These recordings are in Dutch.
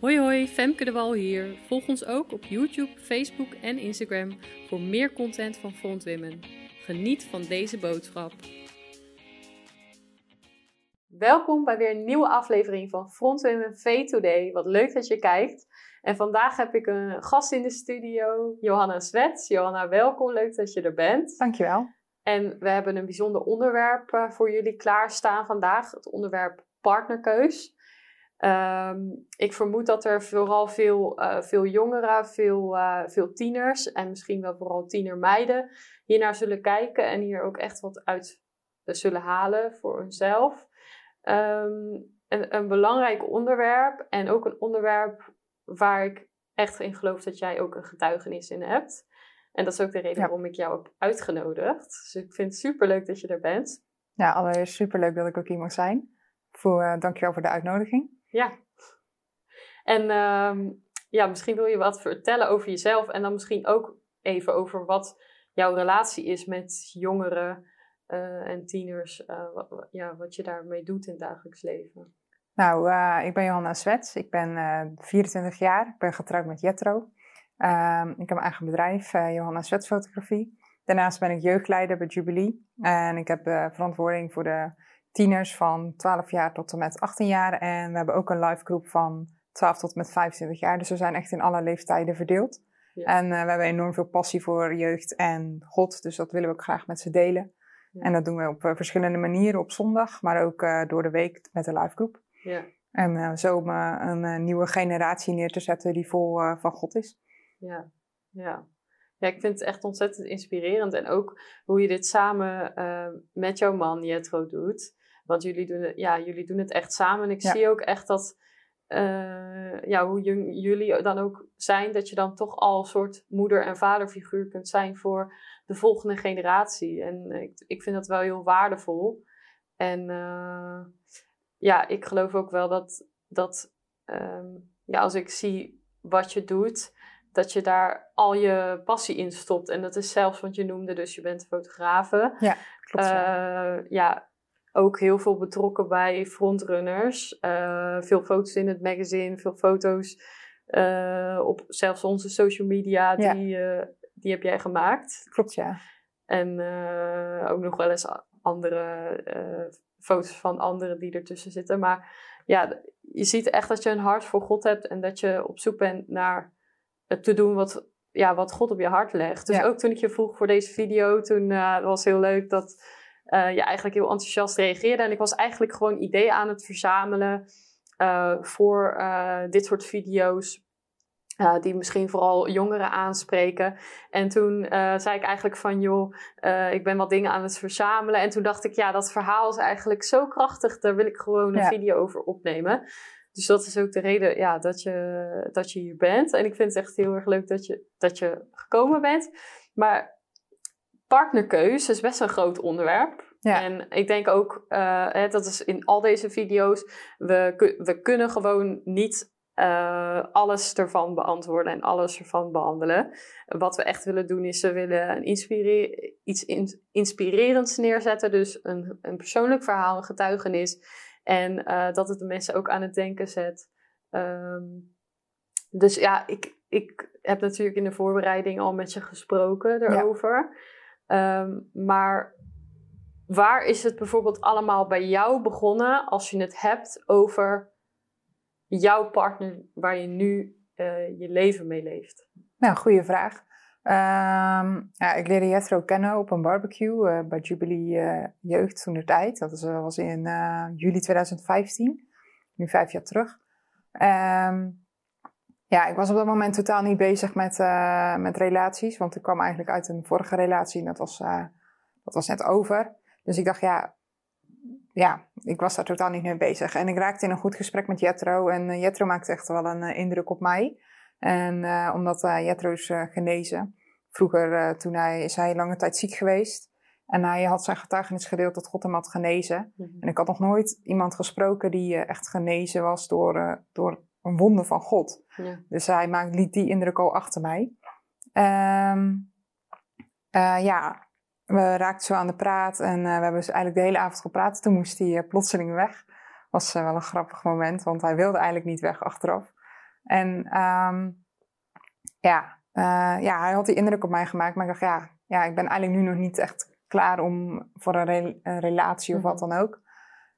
Hoi hoi, Femke de Wal hier. Volg ons ook op YouTube, Facebook en Instagram voor meer content van Front Women. Geniet van deze boodschap. Welkom bij weer een nieuwe aflevering van Front Women V Today. Wat leuk dat je kijkt. En vandaag heb ik een gast in de studio, Johanna Zwets. Johanna, welkom. Leuk dat je er bent. Dankjewel. En we hebben een bijzonder onderwerp eh, voor jullie klaarstaan vandaag. Het onderwerp partnerkeus. Ehm, ik vermoed dat er vooral veel, uh, veel jongeren, veel, uh, veel tieners en misschien wel vooral tienermeiden hiernaar zullen kijken en hier ook echt wat uit zullen halen voor hunzelf. Um, een, een belangrijk onderwerp en ook een onderwerp waar ik echt in geloof dat jij ook een getuigenis in hebt. En dat is ook de reden waarom ik jou heb uitgenodigd. Dus ik vind het super leuk dat je er bent. Ja, allereerst super leuk dat ik ook hier mag zijn. Voor, uh, dankjewel voor de uitnodiging. Ja. En um, ja, misschien wil je wat vertellen over jezelf en dan misschien ook even over wat jouw relatie is met jongeren uh, en tieners. Uh, wat, ja, wat je daarmee doet in het dagelijks leven. Nou, ik ben Johanna Swets. Ik ben 24 jaar. Ik ben getrouwd met Jetro. Um, ik heb mijn eigen bedrijf, Johanna Swets Fotografie. Daarnaast ben ik jeugdleider bij Jubilee. En ik heb verantwoording voor de tieners van 12 jaar tot en met 18 jaar. En we hebben ook een live groep van 12 tot en met 25 jaar. Dus we zijn echt in alle leeftijden verdeeld. Ja. En uh, we hebben enorm veel passie voor jeugd en God. Dus dat willen we ook graag met ze delen. Ja. En dat doen we op uh, verschillende manieren. Op zondag, maar ook uh, door de week met de live groep. Ja. En zo om een nieuwe generatie neer te zetten die vol van God is. Ja, ja. Ja, ik vind het echt ontzettend inspirerend. En ook hoe je dit samen met jouw man Jetro doet. Want jullie doen het, ja, jullie doen het echt samen. En ik ja. zie ook echt dat, uh, ja, hoe jullie dan ook zijn, dat je dan toch al een soort moeder- en vaderfiguur kunt zijn voor de volgende generatie. En ik, ik vind dat wel heel waardevol. En uh, ja, ik geloof ook wel dat, dat um, ja, als ik zie wat je doet, dat je daar al je passie in stopt. En dat is zelfs, want je noemde dus, je bent fotografe. Ja, klopt. Uh, ja, ook heel veel betrokken bij frontrunners. Uh, veel foto's in het magazine, veel foto's uh, op zelfs onze social media, die, uh, die heb jij gemaakt. Klopt, ja. En ook nog wel eens andere foto's van anderen die ertussen zitten. Maar ja, je ziet echt dat je een hart voor God hebt en dat je op zoek bent naar te doen wat, ja, wat God op je hart legt. Dus ja. ook toen ik je vroeg voor deze video, toen was heel leuk dat uh, je eigenlijk heel enthousiast reageerde. En ik was eigenlijk gewoon ideeën aan het verzamelen uh, voor uh, dit soort video's. die misschien vooral jongeren aanspreken. En toen zei ik eigenlijk van, joh, ik ben wat dingen aan het verzamelen. En toen dacht ik, ja, dat verhaal is eigenlijk zo krachtig, daar wil ik gewoon een ja. video over opnemen. Dus dat is ook de reden ja, dat, je, dat je hier bent. En ik vind het echt heel erg leuk dat je, dat je gekomen bent. Maar partnerkeus is best een groot onderwerp. Ja. En ik denk ook, uh, hè, dat is in al deze video's, we, we kunnen gewoon niet uh, alles ervan beantwoorden en alles ervan behandelen. Wat we echt willen doen is, we willen een inspire iets in inspirerends neerzetten. Dus een, een persoonlijk verhaal, een getuigenis. En uh, dat het de mensen ook aan het denken zet. Um, dus ja, ik, ik heb natuurlijk in de voorbereiding al met je gesproken erover. Ja. Um, maar waar is het bijvoorbeeld allemaal bij jou begonnen als je het hebt over jouw partner waar je nu uh, je leven mee leeft? Nou, goede vraag. Um, ja, ik leerde Jethro kennen op een barbecue uh, bij Jubilee uh, Jeugd toen de tijd. Dat was, in juli 2015, nu vijf jaar terug. Um, ja, ik was op dat moment totaal niet bezig met, met relaties, want ik kwam eigenlijk uit een vorige relatie en dat was, dat was net over. Dus ik dacht, ja, ja, ik was daar totaal niet mee bezig. En ik raakte in een goed gesprek met Jetro. En uh, Jetro maakte echt wel een uh, indruk op mij. En omdat Jetro is genezen. Vroeger, toen hij, is hij lange tijd ziek geweest. En hij had zijn getuigenis gedeeld dat God hem had genezen. Mm -hmm. En ik had nog nooit iemand gesproken die echt genezen was door, door een wonder van God. Ja. Dus hij maakt, liet die indruk al achter mij. Um, ja, we raakten zo aan de praat en uh, we hebben dus eigenlijk de hele avond gepraat. Toen moest hij uh, plotseling weg. Was wel een grappig moment, want hij wilde eigenlijk niet weg achteraf. En ehm, ja, eh, ja, hij had die indruk op mij gemaakt. Maar ik dacht, ja, ja ik ben eigenlijk nu nog niet echt klaar om voor een, een relatie of wat Mhm. dan ook.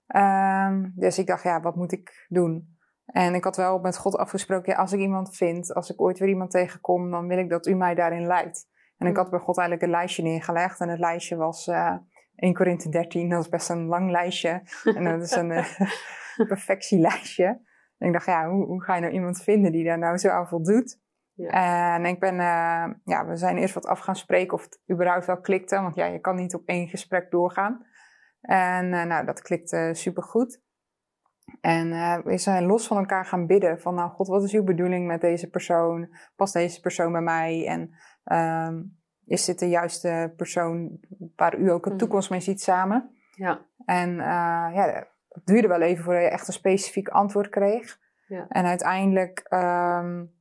Ehm, dus ik dacht, ja, wat moet ik doen? En ik had wel met God afgesproken, ja, als ik iemand vind, als ik ooit weer iemand tegenkom, dan wil ik dat u mij daarin leidt. En ik Mhm. had bij God eigenlijk een lijstje neergelegd. En het lijstje was eh 1 Korinthe 13. Dat is best een lang lijstje. En dat is een eh, perfectielijstje. En ik dacht, ja, hoe, hoe ga je nou iemand vinden die daar nou zo aan voldoet? En ik ben, eh, ja, we zijn eerst wat af gaan spreken of het überhaupt wel klikte. Want ja, je kan niet op één gesprek doorgaan. En eh, nou, dat klikte supergoed. En eh, we zijn los van elkaar gaan bidden. Van nou, God, wat is uw bedoeling met deze persoon? Past deze persoon bij mij? En ehm, is dit de juiste persoon waar u ook een Mhm. toekomst mee ziet samen? Ja. En uh, ja, het duurde wel even voordat je echt een specifiek antwoord kreeg. Ja. En uiteindelijk um,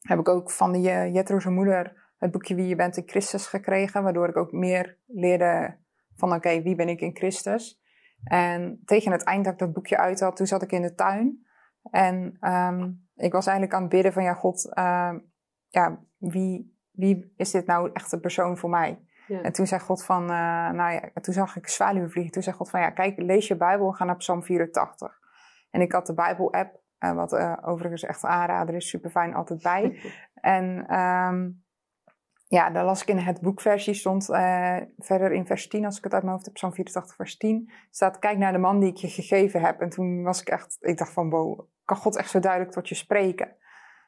heb ik ook van de Jetro's moeder het boekje Wie je bent in Christus gekregen. Waardoor ik ook meer leerde van oké, okay, wie ben ik in Christus? En tegen het eind dat ik dat boekje uit had, toen zat ik in de tuin. En um, ik was eigenlijk aan het bidden van ja, God, uh, ja, wie, wie is dit nou echt een persoon voor mij? Ja. En toen zei God van, uh, nou ja, toen zag ik zwaluwen vliegen. Toen zei God van, ja, kijk, lees je Bijbel, ga naar Psalm 84. En ik had de Bijbel-app, uh, wat uh, overigens echt aanrader is, super fijn, altijd bij. en um, ja, daar las ik in het boekversie, stond uh, verder in vers 10, als ik het uit mijn hoofd heb, Psalm 84 vers 10, staat, kijk naar de man die ik je gegeven heb. En toen was ik echt, ik dacht van, wow, kan God echt zo duidelijk tot je spreken?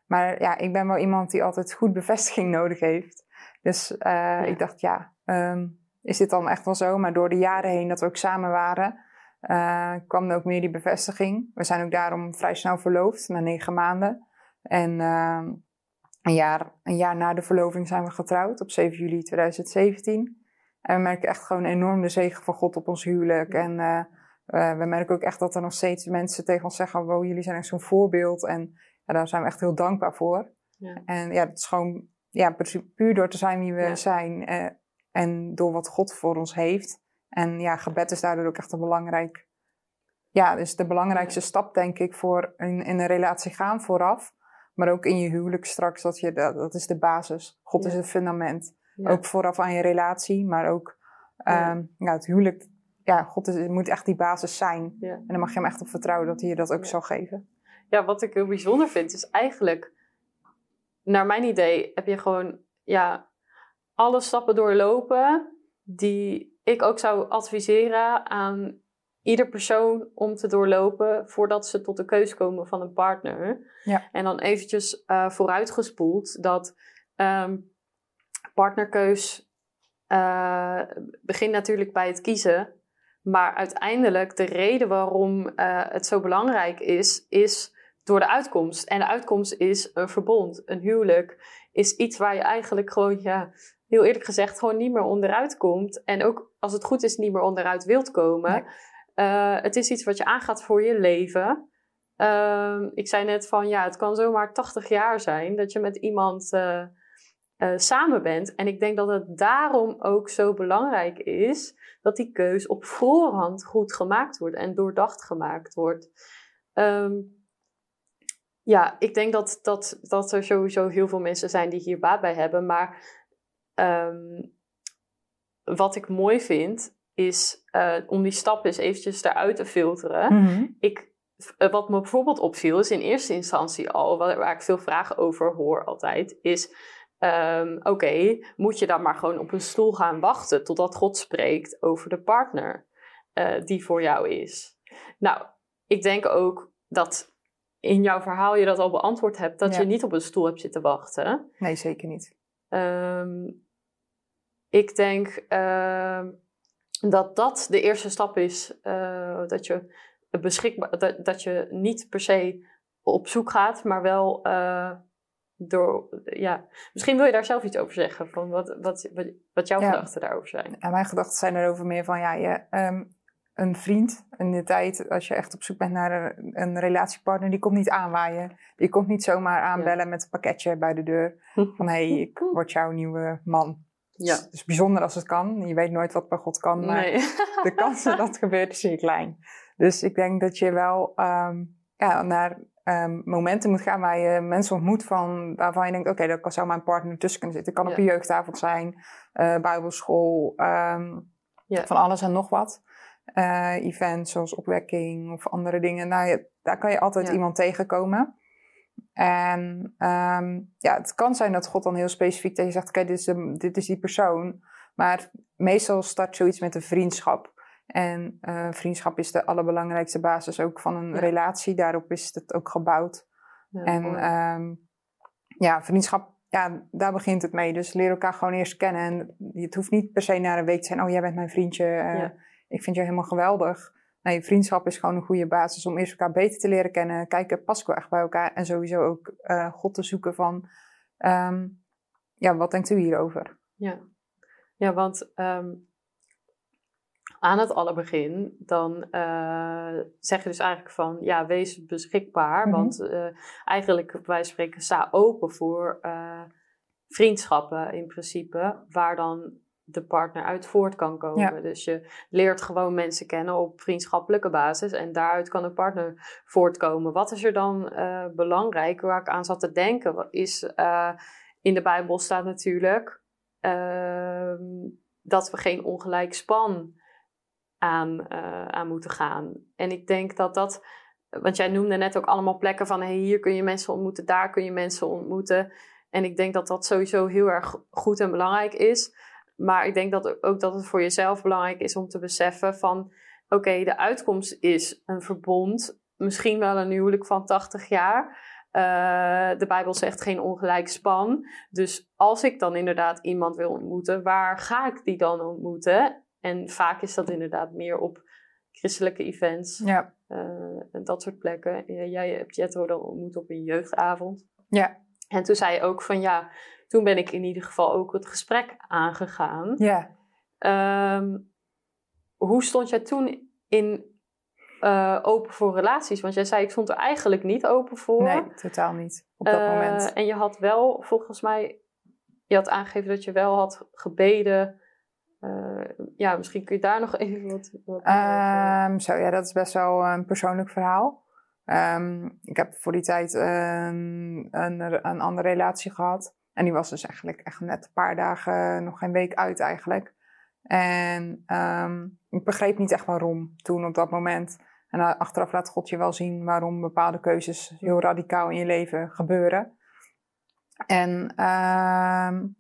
Maar ja, ik ben wel iemand die altijd goed bevestiging nodig heeft. Dus uh, ja. ik dacht, ja, um, is dit dan echt wel zo? Maar door de jaren heen dat we ook samen waren, uh, kwam er ook meer die bevestiging. We zijn ook daarom vrij snel verloofd, na negen maanden. En uh, een, jaar, een jaar na de verloving zijn we getrouwd, op 7 juli 2017. En we merken echt gewoon enorm de zegen van God op ons huwelijk. En uh, we merken ook echt dat er nog steeds mensen tegen ons zeggen, wow, jullie zijn echt zo'n voorbeeld. En ja, daar zijn we echt heel dankbaar voor. Ja. En ja, het is gewoon ja, puur door te zijn wie we Ja. zijn uh, en door wat God voor ons heeft. En ja, gebed is daardoor ook echt een belangrijk, ja, dus de belangrijkste stap denk ik voor in, in een relatie gaan vooraf. Maar ook in je huwelijk straks, dat, je, dat, dat is de basis. God Ja. is het fundament. Ja. Ook vooraf aan je relatie, maar ook Ja. um, ja, het huwelijk. Ja, God is, moet echt die basis zijn. En dan mag je hem echt op vertrouwen dat hij je dat ook zal geven. ja, wat ik heel bijzonder vind, is eigenlijk, naar mijn idee, heb je gewoon ja, alle stappen doorlopen die ik ook zou adviseren aan ieder persoon om te doorlopen voordat ze tot de keus komen van een partner. Ja. En dan eventjes uh, vooruitgespoeld dat um, partnerkeus uh, begint natuurlijk bij het kiezen. Maar uiteindelijk de reden waarom uh, het zo belangrijk is, is door de uitkomst. En de uitkomst is een verbond, een huwelijk. Is iets waar je eigenlijk gewoon, ja, heel eerlijk gezegd, gewoon niet meer onderuit komt. En ook als het goed is, niet meer onderuit wilt komen. Nee. Uh, het is iets wat je aangaat voor je leven. Uh, ik zei net van, ja, het kan zomaar 80 jaar zijn dat je met iemand uh, samen bent. En ik denk dat het daarom ook zo belangrijk is dat die keus op voorhand goed gemaakt wordt en doordacht gemaakt wordt. Um, ja, ik denk dat, dat, dat er sowieso heel veel mensen zijn die hier baat bij hebben. Maar um, wat ik mooi vind, is uh, om die stap eens eventjes eruit te filteren. Mhm. Ik, uh, wat me bijvoorbeeld opviel, is in eerste instantie al, waar, waar ik veel vragen over hoor altijd, is... Um, Oké, okay, moet je dan maar gewoon op een stoel gaan wachten totdat God spreekt over de partner uh, die voor jou is? Nou, ik denk ook dat in jouw verhaal je dat al beantwoord hebt, dat Ja. je niet op een stoel hebt zitten wachten. Nee, zeker niet. Um, ik denk uh, dat dat de eerste stap is. Uh, dat, je beschikbaar, dat, dat je niet per se op zoek gaat, maar wel uh, door. Ja, misschien wil je daar zelf iets over zeggen. Van wat, wat, wat, jouw Ja. gedachten daarover zijn. Mijn gedachten zijn erover meer van, ja, je, um, een vriend in de tijd, als je echt op zoek bent naar een, een relatiepartner, die komt niet aanwaaien. Die komt niet zomaar aanbellen met een pakketje bij de deur. Van, hé, hey, ik word jouw nieuwe man. Ja. Het is bijzonder als het kan. Je weet nooit wat bij God kan, maar Nee. de kans dat dat gebeurt is zeer klein. Dus ik denk dat je wel um, ja, naar ehm, momenten moet gaan waar je mensen ontmoet van, waarvan je denkt, oké, okay, daar zou mijn partner tussen kunnen zitten. Het kan op een jeugdavond zijn, uh, bijbelschool, ehm, ja. van alles en nog wat. Uh, events zoals opwekking of andere dingen. Nou, daar kan je altijd iemand tegenkomen. En um, ja, het kan zijn dat God dan heel specifiek tegen je zegt: Oké, dit, is dit is die persoon. Maar meestal start zoiets met een vriendschap. En uh, vriendschap is de allerbelangrijkste basis ook van een relatie. Daarop is het ook gebouwd. Ja, en um, ja, vriendschap, ja, daar begint het mee. Dus leer elkaar gewoon eerst kennen. En het hoeft niet per se na een week te zijn: Oh, jij bent mijn vriendje. Uh, ik vind je helemaal geweldig. Nee, vriendschap is gewoon een goede basis om eerst elkaar beter te leren kennen. Kijken, pas ik wel echt bij elkaar? En sowieso ook uh, God te zoeken van, um, ja, wat denkt u hierover? Ja, ja want um, aan het allerbegin, dan uh, zeg je dus eigenlijk van, ja, wees beschikbaar. Mhm. Want uh, eigenlijk, wij spreken, sta open voor vriendschappen in principe, waar dan de partner uit voort kan komen. Dus je leert gewoon mensen kennen op vriendschappelijke basis en daaruit kan een partner voortkomen. Wat is er dan uh, belangrijk waar ik aan zat te denken? Is uh, in de Bijbel staat natuurlijk uh, dat we geen ongelijk span aan, eh, aan moeten gaan. En ik denk dat dat, want jij noemde net ook allemaal plekken van hey, hier kun je mensen ontmoeten, daar kun je mensen ontmoeten. En ik denk dat dat sowieso heel erg goed en belangrijk is. Maar ik denk dat ook dat het voor jezelf belangrijk is om te beseffen van... Oké, de uitkomst is een verbond. Misschien wel een huwelijk van 80 jaar. Uh, de Bijbel zegt geen ongelijk span. Dus als ik dan inderdaad iemand wil ontmoeten, waar ga ik die dan ontmoeten? En vaak is dat inderdaad meer op christelijke events. Ja. Uh, en dat soort plekken. Jij hebt Jetro dan ontmoet op een jeugdavond. Ja. En toen zei je ook van ja, toen ben ik in ieder geval ook het gesprek aangegaan. Ja. Um, hoe stond jij toen in uh, open voor relaties? Want jij zei, ik stond er eigenlijk niet open voor. Nee, totaal niet op dat uh, moment. En je had wel, volgens mij, je had aangegeven dat je wel had gebeden. Uh, ja, misschien kun je daar nog even wat... wat um, zo, ja, dat is best wel een persoonlijk verhaal. Um, ik heb voor die tijd een, een, een andere relatie gehad. En die was dus eigenlijk echt net een paar dagen, nog geen week uit eigenlijk. En um, ik begreep niet echt waarom toen op dat moment. En achteraf laat God je wel zien waarom bepaalde keuzes heel radicaal in je leven gebeuren. En um,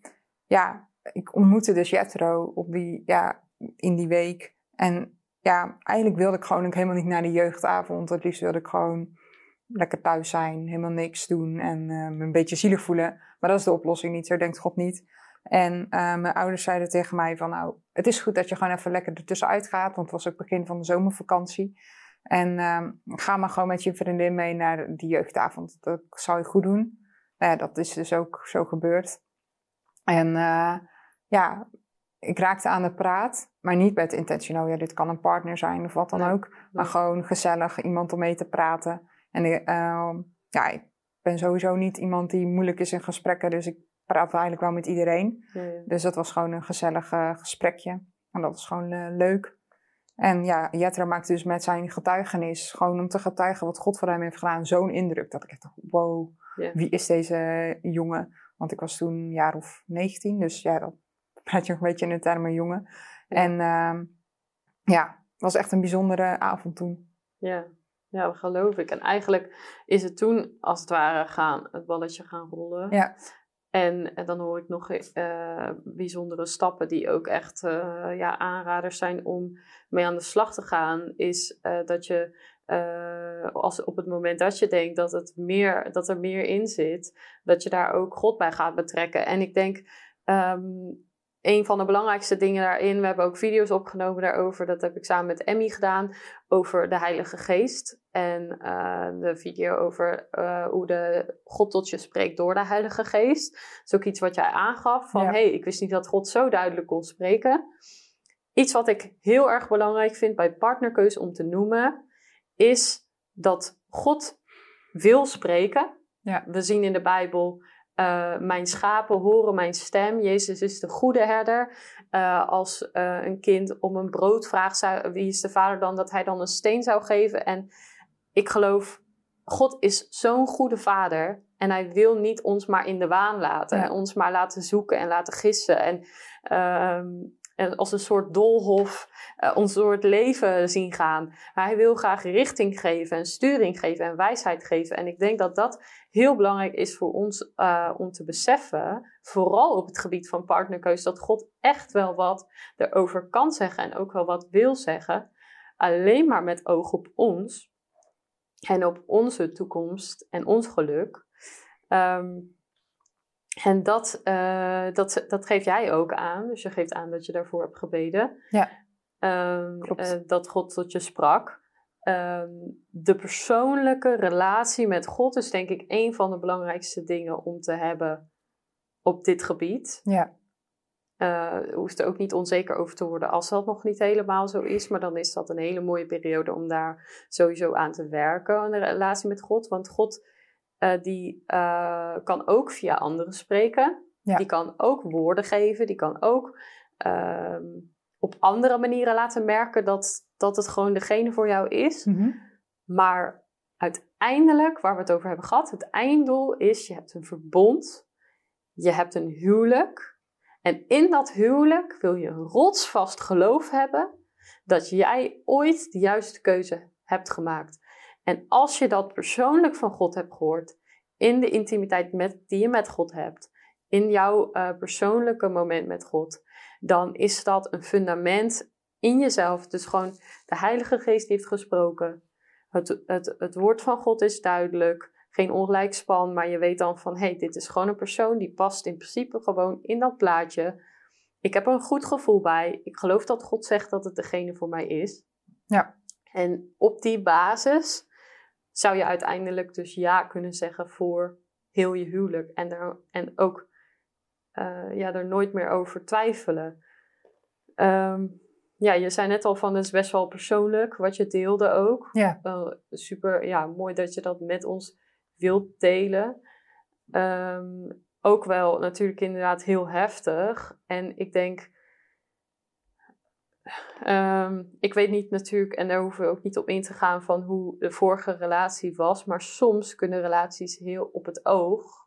ja, ik ontmoette dus Jetro op die, ja, in die week. En ja, eigenlijk wilde ik gewoon helemaal niet naar de jeugdavond. Het liefst wilde ik gewoon lekker thuis zijn, helemaal niks doen en uh, me een beetje zielig voelen. Maar dat is de oplossing niet, zo denkt God niet. En uh, mijn ouders zeiden tegen mij van nou, het is goed dat je gewoon even lekker ertussenuit gaat, want het was ook begin van de zomervakantie. En uh, ga maar gewoon met je vriendin mee naar die jeugdavond. Dat zou je goed doen. Nou ja, dat is dus ook zo gebeurd. En uh, ja, ik raakte aan de praat, maar niet met intentie, nou ja, dit kan een partner zijn of wat dan ook. Maar gewoon gezellig, iemand om mee te praten. En uh, ja, ik ben sowieso niet iemand die moeilijk is in gesprekken, dus ik praat eigenlijk wel met iedereen. Ja, Dus dat was gewoon een gezellig uh, gesprekje. En dat was gewoon uh, leuk. En ja, Jetra maakte dus met zijn getuigenis, gewoon om te getuigen wat God voor hem heeft gedaan, zo'n indruk. Dat ik echt dacht, wow, wie is deze jongen? Want ik was toen een jaar of 19, dus ja, dat praat je nog een beetje in de termen jongen. En uh, ja, het was echt een bijzondere avond toen. Ja, ja, geloof ik. En eigenlijk is het toen, als het ware, gaan, het balletje gaan rollen. Ja. En, en dan hoor ik nog uh, bijzondere stappen die ook echt uh, ja, aanraders zijn om mee aan de slag te gaan. Is uh, dat je als op het moment dat je denkt dat, het meer, dat er meer in zit, dat je daar ook God bij gaat betrekken. En ik denk um, een van de belangrijkste dingen daarin, we hebben ook video's opgenomen daarover, dat heb ik samen met Emmy gedaan, over de Heilige Geest. En uh, de video over uh, hoe de God tot je spreekt door de Heilige Geest. Dat is ook iets wat jij aangaf, van ja. hey, ik wist niet dat God zo duidelijk kon spreken. Iets wat ik heel erg belangrijk vind bij partnerkeuze om te noemen, is dat God wil spreken. Ja. We zien in de Bijbel uh, mijn schapen horen mijn stem. Jezus is de goede herder. Uh, als uh, een kind om een brood vraagt, zou, wie is de vader dan? Dat hij dan een steen zou geven. En ik geloof God is zo'n goede vader. En hij wil niet ons maar in de waan laten. Ja. Ons maar laten zoeken en laten gissen. En, ehm, en als een soort doolhof eh, ons door het leven zien gaan. Maar hij wil graag richting geven en sturing geven en wijsheid geven. En ik denk dat dat heel belangrijk is voor ons eh, om te beseffen. Vooral op het gebied van partnerkeus. Dat God echt wel wat erover kan zeggen. En ook wel wat wil zeggen. Alleen maar met oog op ons. En op onze toekomst en ons geluk. Ehm, en dat, eh, dat, dat geef jij ook aan. Dus je geeft aan dat je daarvoor hebt gebeden. Ja, klopt. eh, dat God tot je sprak. Ehm, de persoonlijke relatie met God is denk ik een van de belangrijkste dingen om te hebben op dit gebied. Ja, Eh hoeft er ook niet onzeker over te worden als dat nog niet helemaal zo is. Maar dan is dat een hele mooie periode om daar sowieso aan te werken. Een relatie met God. Want God eh, die eh, kan ook via anderen spreken. Ja. Die kan ook woorden geven. Die kan ook ehm, op andere manieren laten merken dat, dat het gewoon degene voor jou is. Mhm. Maar uiteindelijk, waar we het over hebben gehad, het einddoel is: je hebt een verbond, je hebt een huwelijk. En in dat huwelijk wil je een rotsvast geloof hebben dat jij ooit de juiste keuze hebt gemaakt. En als je dat persoonlijk van God hebt gehoord, in de intimiteit met, die je met God hebt, in jouw eh, persoonlijke moment met God, dan is dat een fundament in jezelf. Dus gewoon de Heilige Geest heeft gesproken. Het, het, het woord van God is duidelijk. Geen ongelijkspan, maar je weet dan van hé, hey, dit is gewoon een persoon die past in principe gewoon in dat plaatje. Ik heb er een goed gevoel bij. Ik geloof dat God zegt dat het degene voor mij is. Ja. En op die basis zou je uiteindelijk dus ja kunnen zeggen voor heel je huwelijk. En, er, en ook eh, ja, er nooit meer over twijfelen. Ehm, ja, je zei net al van het is best wel persoonlijk wat je deelde ook. ja, super ja, mooi dat je dat met ons wilt delen. Ehm, ook wel natuurlijk inderdaad heel heftig. En ik denk, ehm, ik weet niet natuurlijk, en daar hoeven we ook niet op in te gaan van hoe de vorige relatie was. Maar soms kunnen relaties heel op het oog,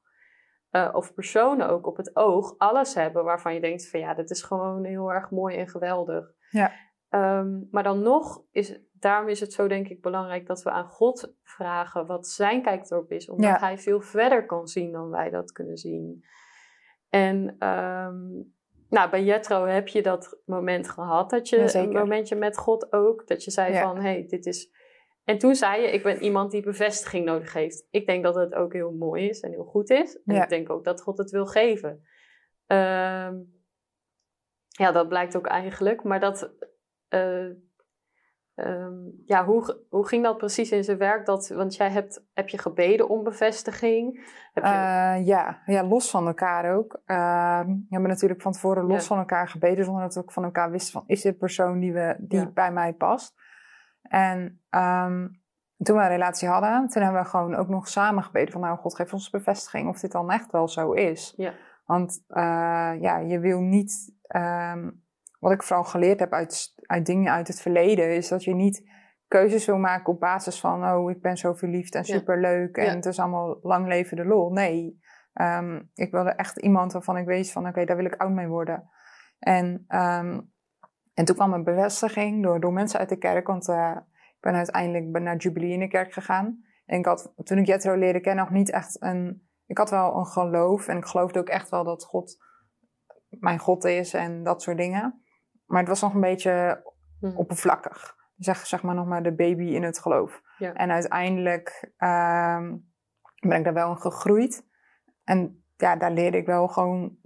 eh, of personen ook op het oog, alles hebben waarvan je denkt van ja, dit is gewoon heel erg mooi en geweldig. Ja. Ehm, maar dan nog is, daarom is het zo denk ik belangrijk dat we aan God vragen wat zijn kijk erop is. Omdat Ja. hij veel verder kan zien dan wij dat kunnen zien. En ehm, nou, bij Jetro heb je dat moment gehad. Dat je een momentje met God ook. Dat je zei Ja. van, hé, hey, dit is... En toen zei je, ik ben iemand die bevestiging nodig heeft. Ik denk dat het ook heel mooi is en heel goed is. En Ja. ik denk ook dat God het wil geven. Ehm, ja, dat blijkt ook eigenlijk. Maar dat... eh, ehm, ja, hoe, hoe ging dat precies in zijn werk? Dat, want jij hebt, heb je gebeden om bevestiging. Heb je, Eh, ja. ja, los van elkaar ook. Ehm, we hebben natuurlijk van tevoren los Ja. van elkaar gebeden, zonder dat we ook van elkaar wisten van, is dit persoon die, we, die Ja. bij mij past? En ehm, toen we een relatie hadden, toen hebben we gewoon ook nog samen gebeden van, nou God geef ons bevestiging of dit dan echt wel zo is. Ja. Want eh, ja, je wil niet, wat ik vooral geleerd heb uit, uit dingen uit het verleden, is dat je niet keuzes wil maken op basis van, oh, ik ben zo verliefd en superleuk en het is allemaal lang leven de lol. Nee, Ehm, ik wilde echt iemand waarvan ik weet van, oké, daar wil ik oud mee worden. En, ehm, en toen kwam een bevestiging door, door mensen uit de kerk, want eh, ik ben uiteindelijk ben naar Jubilee in de kerk gegaan. En ik had, toen ik Jetro leerde kennen, nog niet echt een, ik had wel een geloof en ik geloofde ook echt wel dat God mijn God is en dat soort dingen. Maar het was nog een beetje Hm. oppervlakkig. Zeg, zeg maar nog maar de baby in het geloof. Ja. En uiteindelijk ehm, ben ik daar wel in gegroeid. En ja, daar leerde ik wel gewoon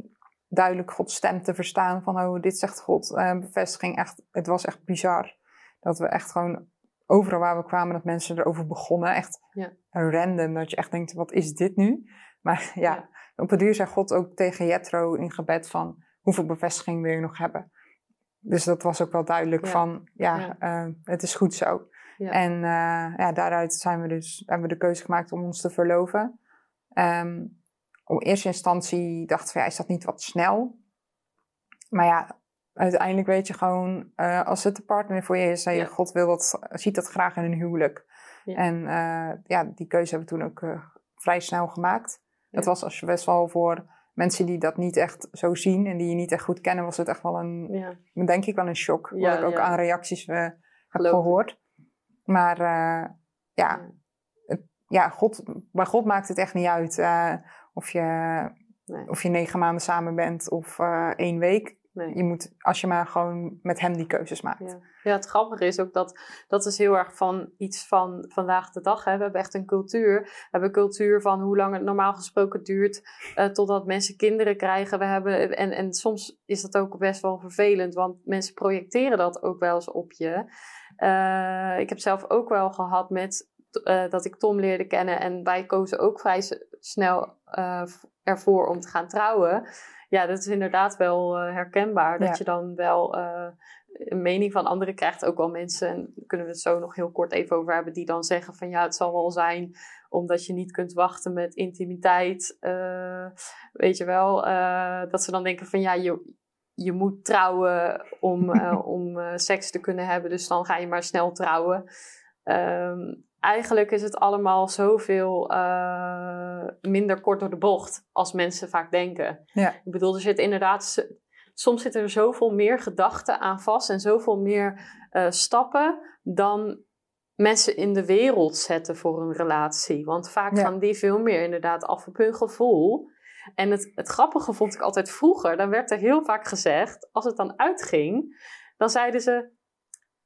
duidelijk Gods stem te verstaan. Van, oh, dit zegt God. Eh, bevestiging, echt, het was echt bizar. Dat we echt gewoon overal waar we kwamen, dat mensen erover begonnen. Echt Ja. random, dat je echt denkt, wat is dit nu? Maar ja, Ja. op het duur zei God ook tegen Jethro in gebed van, hoeveel bevestiging wil je nog hebben? Dus dat was ook wel duidelijk Ja. van, ja, Ja. eh, het is goed zo. Ja. En eh, ja, daaruit zijn we dus, hebben we de keuze gemaakt om ons te verloven. Ehm op eerste instantie dachten we, ja, is dat niet wat snel? Maar ja, uiteindelijk weet je gewoon, eh, als het de partner voor je is, en je. God wil dat, ziet dat graag in een huwelijk. En ja, die keuze hebben we toen ook vrij snel gemaakt. Dat was als je best wel voor mensen die dat niet echt zo zien en die je niet echt goed kennen, was het echt wel een, ja. denk ik wel een shock. Wat ik ook aan reacties uh, heb gehoord. Maar ja, het, ja God, bij God maakt het echt niet uit of, je, nee. of je negen maanden samen bent of één week. Nee. Je moet, als je maar gewoon met hem die keuzes maakt. Ja. ja, het grappige is ook dat dat is heel erg van iets van vandaag de dag. Hè. We hebben echt een cultuur. We hebben een cultuur van hoe lang het normaal gesproken duurt uh, totdat mensen kinderen krijgen. We hebben, en, en soms is dat ook best wel vervelend, want mensen projecteren dat ook wel eens op je. Uh, ik heb zelf ook wel gehad met uh, dat ik Tom leerde kennen en wij kozen ook vrij snel ervoor om te gaan trouwen ja, dat is inderdaad wel uh, herkenbaar. Dat je dan wel uh, een mening van anderen krijgt. Ook wel mensen, en daar kunnen we het zo nog heel kort even over hebben, die dan zeggen van ja, het zal wel zijn omdat je niet kunt wachten met intimiteit. Uh, weet je wel, dat ze dan denken van ja, je, je moet trouwen om, om seks te kunnen hebben. Dus dan ga je maar snel trouwen. Um, eigenlijk is het allemaal zoveel uh, minder kort door de bocht als mensen vaak denken. Ja. Ik bedoel, er zit inderdaad, soms zitten er zoveel meer gedachten aan vast en zoveel meer uh, stappen dan mensen in de wereld zetten voor een relatie. Want vaak gaan die veel meer inderdaad af op hun gevoel. En het, het grappige vond ik altijd vroeger, dan werd er heel vaak gezegd, als het dan uitging, dan zeiden ze,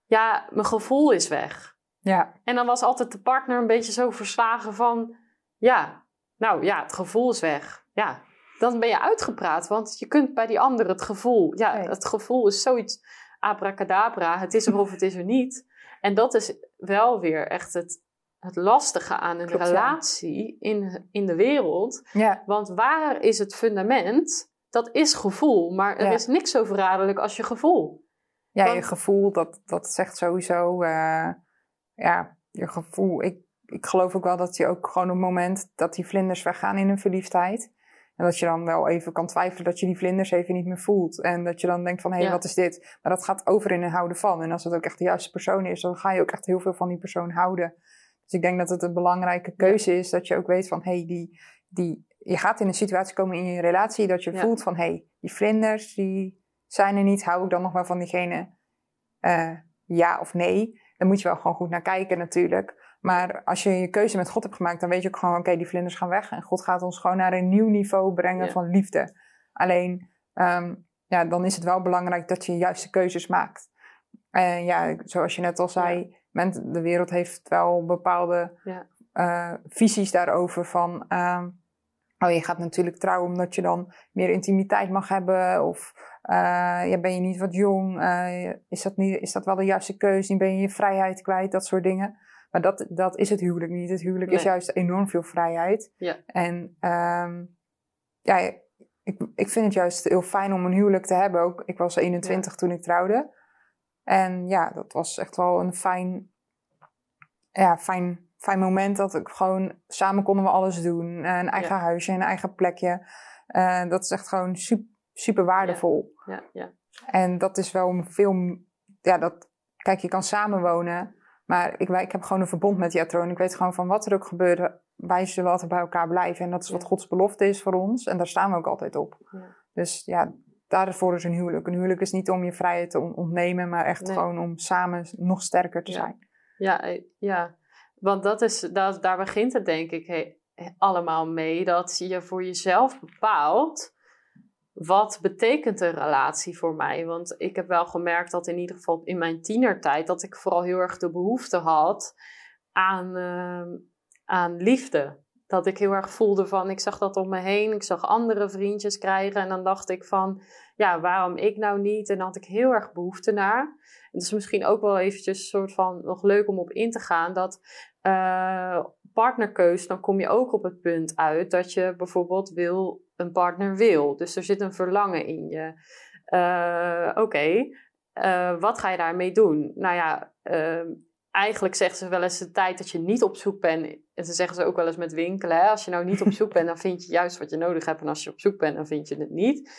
ja, mijn gevoel is weg. Ja. En dan was altijd de partner een beetje zo verslagen van, ja, nou ja, het gevoel is weg. Ja, dan ben je uitgepraat, want je kunt bij die ander het gevoel, ja, het gevoel is zoiets abracadabra, het is er of het is er niet. En dat is wel weer echt het, het lastige aan een relatie in, in de wereld. Ja. Want waar is het fundament? Dat is gevoel, maar er is niks zo verraderlijk als je gevoel. Ja, je gevoel, dat, dat zegt sowieso... Uh ja, je gevoel. Ik, ik geloof ook wel dat je ook gewoon op het moment dat die vlinders weggaan in hun verliefdheid. En dat je dan wel even kan twijfelen dat je die vlinders even niet meer voelt. En dat je dan denkt van, hé, hey, wat is dit? Maar dat gaat over in een houden van. En als het ook echt de juiste persoon is, dan ga je ook echt heel veel van die persoon houden. Dus ik denk dat het een belangrijke keuze is dat je ook weet van, hé, hey, die, die, je gaat in een situatie komen in je relatie dat je voelt van, hé, hey, die vlinders, die zijn er niet. Hou ik dan nog wel van diegene? Uh, ja of nee? Dan moet je wel gewoon goed naar kijken natuurlijk. Maar als je je keuze met God hebt gemaakt, dan weet je ook gewoon, oké, die vlinders gaan weg. En God gaat ons gewoon naar een nieuw niveau brengen van liefde. Alleen, um, ja, dan is het wel belangrijk dat je de juiste keuzes maakt. En ja, zoals je net al zei, de wereld heeft wel bepaalde ja. uh, visies daarover van... Um, oh, je gaat natuurlijk trouwen omdat je dan meer intimiteit mag hebben. Of ja, ben je niet wat jong? Uh, is, dat niet, is dat wel de juiste keuze? Ben je je vrijheid kwijt? Dat soort dingen. Maar dat, dat is het huwelijk niet. Het huwelijk is juist enorm veel vrijheid. Ja. En um, ja, ik, ik vind het juist heel fijn om een huwelijk te hebben. Ook, ik was 21 toen ik trouwde. En ja, dat was echt wel een fijn, ja, fijn, fijn moment. Dat ik gewoon samen konden we alles doen. Een eigen huisje, een eigen plekje. Uh, dat is echt gewoon super super waardevol. Ja, ja. En dat is wel veel, ja, dat, kijk, je kan samenwonen, maar ik, ik heb gewoon een verbond met Jetro en ik weet gewoon van wat er ook gebeurt, wij zullen altijd bij elkaar blijven. En dat is wat Gods belofte is voor ons en daar staan we ook altijd op. Dus ja, daarvoor is een huwelijk. Een huwelijk is niet om je vrijheid te ontnemen, maar echt gewoon om samen nog sterker te zijn. Ja, eh, ja. want dat is, dat, daar begint het denk ik allemaal mee. Dat je voor jezelf bepaalt wat betekent een relatie voor mij? Want ik heb wel gemerkt dat in ieder geval in mijn tienertijd dat ik vooral heel erg de behoefte had aan, uh, aan liefde. Dat ik heel erg voelde van, ik zag dat om me heen, ik zag andere vriendjes krijgen en dan dacht ik van, ja, waarom ik nou niet? En dan had ik heel erg behoefte naar. En het is misschien ook wel eventjes een soort van nog leuk om op in te gaan, dat uh, partnerkeus, dan kom je ook op het punt uit dat je bijvoorbeeld wil een partner wil. Dus er zit een verlangen in je. Uh, Oké, uh, wat ga je daarmee doen? Nou ja, uh, eigenlijk zeggen ze wel eens de tijd dat je niet op zoek bent. En ze zeggen ze ook wel eens met winkelen. Hè? Als je nou niet op zoek bent, dan vind je juist wat je nodig hebt. En als je op zoek bent, dan vind je het niet.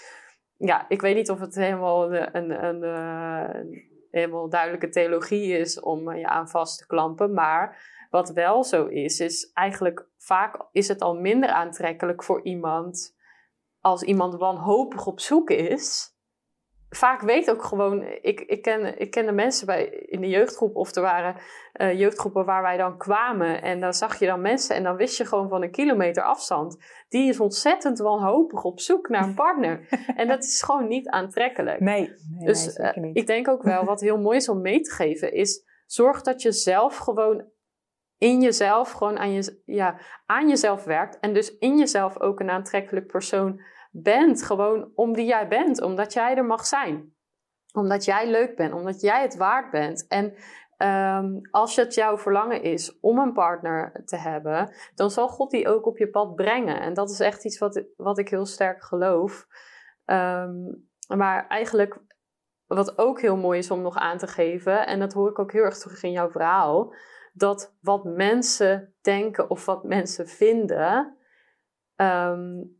Ja, ik weet niet of het helemaal een, een, een, een helemaal duidelijke theologie is om je aan vast te klampen. Maar wat wel zo is, is eigenlijk vaak is het al minder aantrekkelijk voor iemand als iemand wanhopig op zoek is. Vaak weet ook gewoon, ik, ik, ken, ik kende mensen bij, in de jeugdgroep, of er waren uh, jeugdgroepen waar wij dan kwamen. En dan zag je dan mensen en dan wist je gewoon van een kilometer afstand. Die is ontzettend wanhopig op zoek naar een partner. en dat is gewoon niet aantrekkelijk. Nee, nee dus nee, uh, ik denk ook wel, wat heel mooi is om mee te geven, is zorg dat je zelf gewoon in jezelf, gewoon aan, je, ja, aan jezelf werkt. En dus in jezelf ook een aantrekkelijk persoon bent. Gewoon om wie jij bent, omdat jij er mag zijn. Omdat jij leuk bent, omdat jij het waard bent. En um, als het jouw verlangen is om een partner te hebben, dan zal God die ook op je pad brengen. En dat is echt iets wat, wat ik heel sterk geloof. Um, maar eigenlijk, wat ook heel mooi is om nog aan te geven, en dat hoor ik ook heel erg terug in jouw verhaal, dat wat mensen denken of wat mensen vinden, um,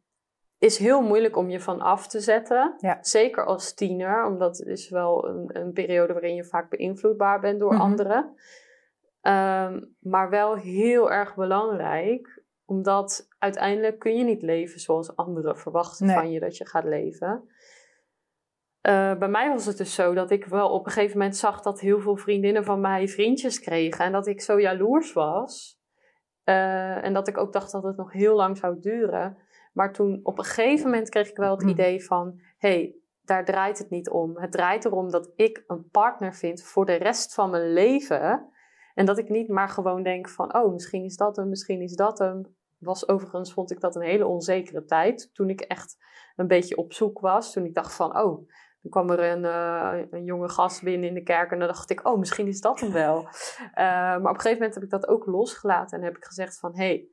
is heel moeilijk om je van af te zetten. Ja. Zeker als tiener, omdat het is wel een, een periode waarin je vaak beïnvloedbaar bent door Mhm. anderen. Ehm, maar wel heel erg belangrijk, omdat uiteindelijk kun je niet leven zoals anderen verwachten Nee. van je dat je gaat leven. Eh, bij mij was het dus zo dat ik wel op een gegeven moment zag dat heel veel vriendinnen van mij vriendjes kregen. En dat ik zo jaloers was. Eh, en dat ik ook dacht dat het nog heel lang zou duren. Maar toen op een gegeven moment kreeg ik wel het Mm. idee van: hé, hey, daar draait het niet om. Het draait erom dat ik een partner vind voor de rest van mijn leven. En dat ik niet maar gewoon denk van: oh, misschien is dat hem, misschien is dat hem. Was overigens, vond ik dat een hele onzekere tijd. Toen ik echt een beetje op zoek was. Toen ik dacht van: oh, dan kwam er een, eh, een jonge gast binnen in de kerk. En dan dacht ik: oh, misschien is dat hem wel. Eh, maar op een gegeven moment heb ik dat ook losgelaten. En heb ik gezegd van: hé. Hey,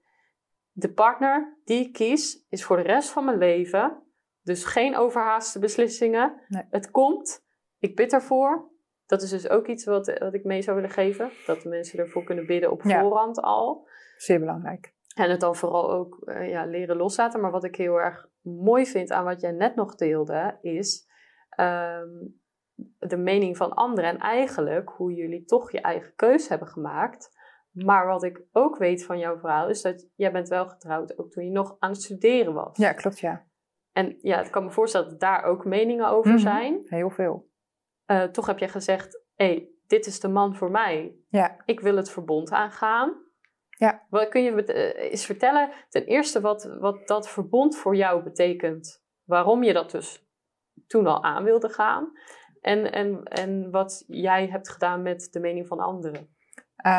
de partner die ik kies is voor de rest van mijn leven. Dus geen overhaaste beslissingen. Nee. Het komt. Ik bid ervoor. Dat is dus ook iets wat, wat ik mee zou willen geven. Dat de mensen ervoor kunnen bidden op Ja. voorhand al. Zeer belangrijk. En het dan vooral ook eh, ja, leren loslaten. Maar wat ik heel erg mooi vind aan wat jij net nog deelde, is ehm, de mening van anderen. En eigenlijk hoe jullie toch je eigen keus hebben gemaakt. Maar wat ik ook weet van jouw verhaal, is dat jij bent wel getrouwd ook toen je nog aan het studeren was. Ja, klopt, ja. En ja, ik kan me voorstellen dat daar ook meningen over Mhm. zijn. Heel veel. Eh, toch heb je gezegd, hé, hey, dit is de man voor mij. Ja. Ik wil het verbond aangaan. Ja. Wat kun je eh, eens vertellen, ten eerste wat, wat dat verbond voor jou betekent? Waarom je dat dus toen al aan wilde gaan? En, en, en wat jij hebt gedaan met de mening van anderen? Eh,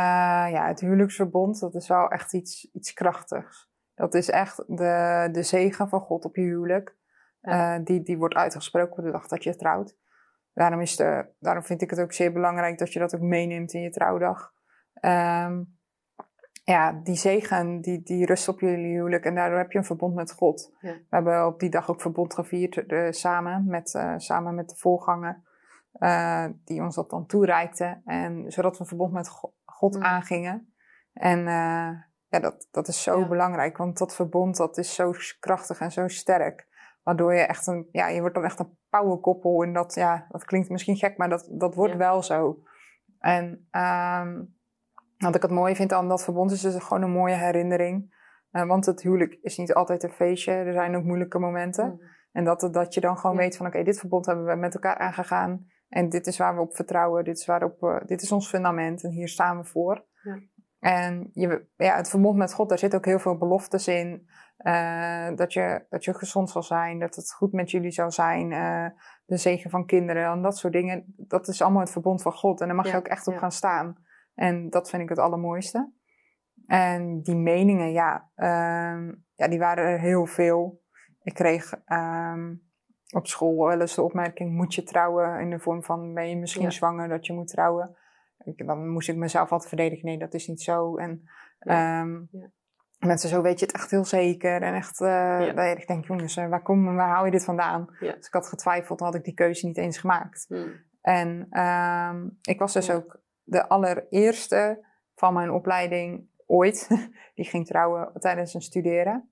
ja, het huwelijksverbond, dat is wel echt iets, iets krachtigs. Dat is echt de, de zegen van God op je huwelijk. Ja. Eh, die, die wordt uitgesproken op de dag dat je trouwt. Daarom, is de, daarom vind ik het ook zeer belangrijk dat je dat ook meeneemt in je trouwdag. Ehm, ja, die zegen die, die rust op jullie huwelijk en daardoor heb je een verbond met God. Ja. We hebben op die dag ook verbond gevierd eh, samen, met, eh, samen met de voorganger. eh, die ons dat dan toereikte. En zodat we een verbond met Go- God Mm. aangingen. En ja, dat, dat is zo Ja. belangrijk, want dat verbond dat is zo krachtig en zo sterk. Waardoor je echt een, ja, je wordt dan echt een powerkoppel. En dat, ja, dat klinkt misschien gek, maar dat, dat wordt wel zo. En ehm, wat ik het mooie vind aan dat verbond is dus gewoon een mooie herinnering. Eh, want het huwelijk is niet altijd een feestje. Er zijn ook moeilijke momenten. Mm. En dat, dat je dan gewoon Ja. weet van oké, dit verbond hebben we met elkaar aangegaan. En dit is waar we op vertrouwen. Dit is, waarop, we- dit is ons fundament. En hier staan we voor. Ja. En je, ja, het verbond met God, daar zit ook heel veel beloftes in. Eh, dat, je, dat je gezond zal zijn. Dat het goed met jullie zal zijn. eh, de zegen van kinderen. En dat soort dingen. Dat is allemaal het verbond van God. En daar mag je ook echt op gaan staan. En dat vind ik het allermooiste. En die meningen, ja, ehm, ja die waren er heel veel. Ik kreeg ehm, op school wel eens de opmerking: moet je trouwen? In de vorm van: ben je misschien Ja. zwanger dat je moet trouwen? Ik, dan moest ik mezelf altijd verdedigen: nee, dat is niet zo. En ehm, Ja. mensen, zo weet je het echt heel zeker. En echt, eh, Ja. ik denk: jongens, eh, waar, kom, waar haal je dit vandaan? Ja. Dus ik had getwijfeld, dan had ik die keuze niet eens gemaakt. Mm. En ik was dus Ja. ook de allereerste van mijn opleiding ooit. Die ging trouwen tijdens een studeren.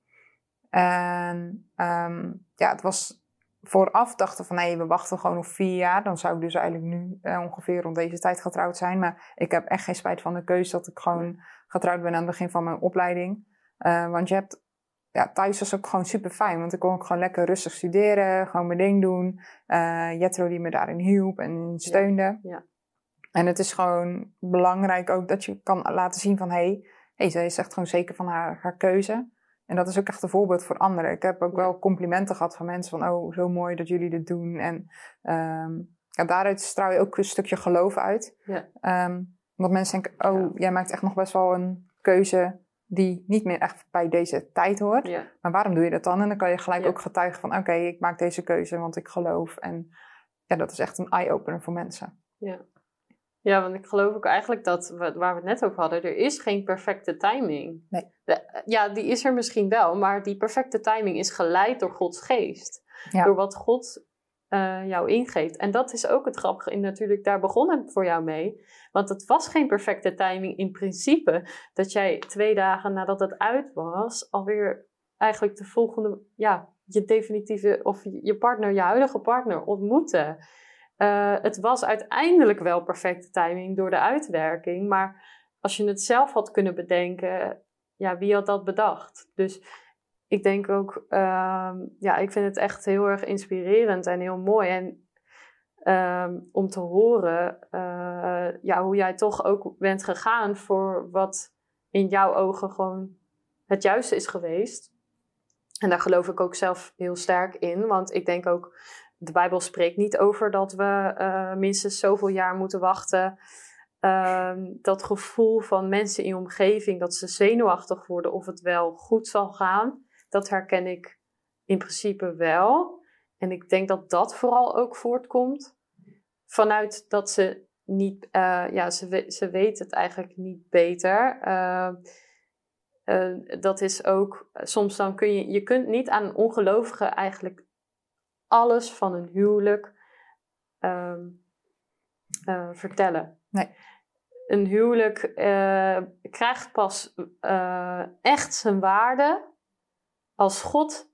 En ehm, ja, het was vooraf dachten van nee, we wachten gewoon nog vier jaar. Dan zou ik dus eigenlijk nu eh, ongeveer rond deze tijd getrouwd zijn. Maar ik heb echt geen spijt van de keuze dat ik gewoon getrouwd ben aan het begin van mijn opleiding. Uh, want je hebt, ja, thuis was ook gewoon super fijn. Want ik kon ook gewoon lekker rustig studeren, gewoon mijn ding doen. Uh, Jetro die me daarin hielp en steunde. Ja, ja. En het is gewoon belangrijk ook dat je kan laten zien van hé, hey, hey, zij is echt gewoon zeker van haar, haar keuze. En dat is ook echt een voorbeeld voor anderen. Ik heb ook wel complimenten gehad van mensen van, oh, zo mooi dat jullie dit doen. En um, ja, daaruit straal je ook een stukje geloof uit. Ja. Um, omdat mensen denken, oh, jij maakt echt nog best wel een keuze die niet meer echt bij deze tijd hoort. Ja. Maar waarom doe je dat dan? En dan kan je gelijk ook getuigen van, oké, ik maak deze keuze want ik geloof. En ja, dat is echt een eye-opener voor mensen. Ja. Ja, want ik geloof ook eigenlijk dat, wa- waar we het net over hadden, er is geen perfecte timing. Nee. De- ja, die is er misschien wel, maar die perfecte timing is geleid door Gods geest. Ja. Door wat God eh, jou ingeeft. En dat is ook het grappige. En natuurlijk, daar begon het voor jou mee. Want het was geen perfecte timing in principe. Dat jij twee dagen nadat het uit was, alweer eigenlijk de volgende, ja, je definitieve, of je je partner, je huidige partner ontmoette. Eh, het was uiteindelijk wel perfecte timing door de uitwerking. Maar als je het zelf had kunnen bedenken, ja, wie had dat bedacht? Dus ik denk ook, ehm, ja, ik vind het echt heel erg inspirerend en heel mooi. En ehm, om te horen eh, ja, hoe jij toch ook bent gegaan voor wat in jouw ogen gewoon het juiste is geweest. En daar geloof ik ook zelf heel sterk in, want ik denk ook, de Bijbel spreekt niet over dat we eh, minstens zoveel jaar moeten wachten. Ehm, dat gevoel van mensen in je omgeving, dat ze zenuwachtig worden of het wel goed zal gaan, dat herken ik in principe wel. En ik denk dat dat vooral ook voortkomt vanuit dat ze niet, eh, ja, ze, ze weten het eigenlijk niet beter. Eh, eh, dat is ook, soms dan kun je, je kunt niet aan een ongelovige eigenlijk alles van een huwelijk ehm, eh, vertellen. Nee. Een huwelijk eh, krijgt pas eh, echt zijn waarde als God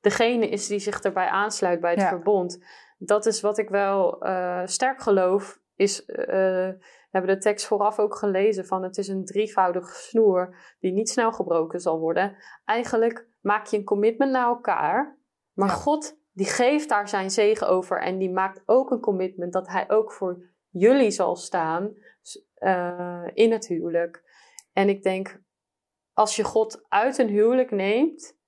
degene is die zich erbij aansluit bij het Ja. verbond. Dat is wat ik wel sterk geloof. Is, we hebben de tekst vooraf ook gelezen van het is een drievoudige snoer die niet snel gebroken zal worden. Eigenlijk maak je een commitment naar elkaar, maar Ja. God die geeft daar zijn zegen over en die maakt ook een commitment dat hij ook voor jullie zal staan eh, in het huwelijk. En ik denk, als je God uit een huwelijk neemt,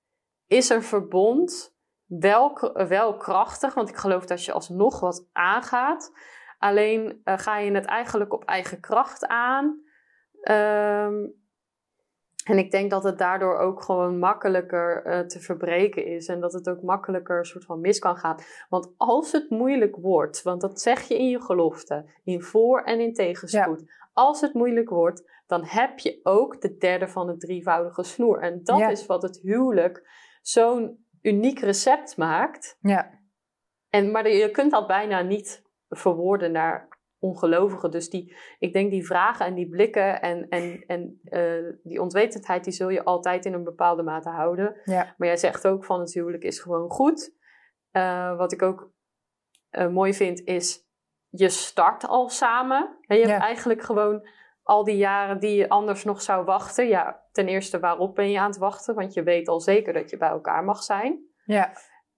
is een verbond wel, krachtig. Want ik geloof dat je alsnog wat aangaat. Alleen eh, ga je het eigenlijk op eigen kracht aan. Ehm, en ik denk dat het daardoor ook gewoon makkelijker eh, te verbreken is. En dat het ook makkelijker een soort van mis kan gaan. Want als het moeilijk wordt, want dat zeg je in je gelofte, in voor- en in tegenspoed. Als het moeilijk wordt, dan heb je ook de derde van het drievoudige snoer. En dat Ja. is wat het huwelijk zo'n uniek recept maakt. Ja, En, maar je kunt dat bijna niet verwoorden naar ongelovigen. Dus die, ik denk die vragen en die blikken en, en, en eh, die onwetendheid, die zul je altijd in een bepaalde mate houden. ja, Maar jij zegt ook van het huwelijk is gewoon goed. Eh, wat ik ook eh, mooi vind is, je start al samen. En je Ja. hebt eigenlijk gewoon al die jaren die je anders nog zou wachten. Ja, ten eerste waarop ben je aan het wachten? Want je weet al zeker dat je bij elkaar mag zijn. ja,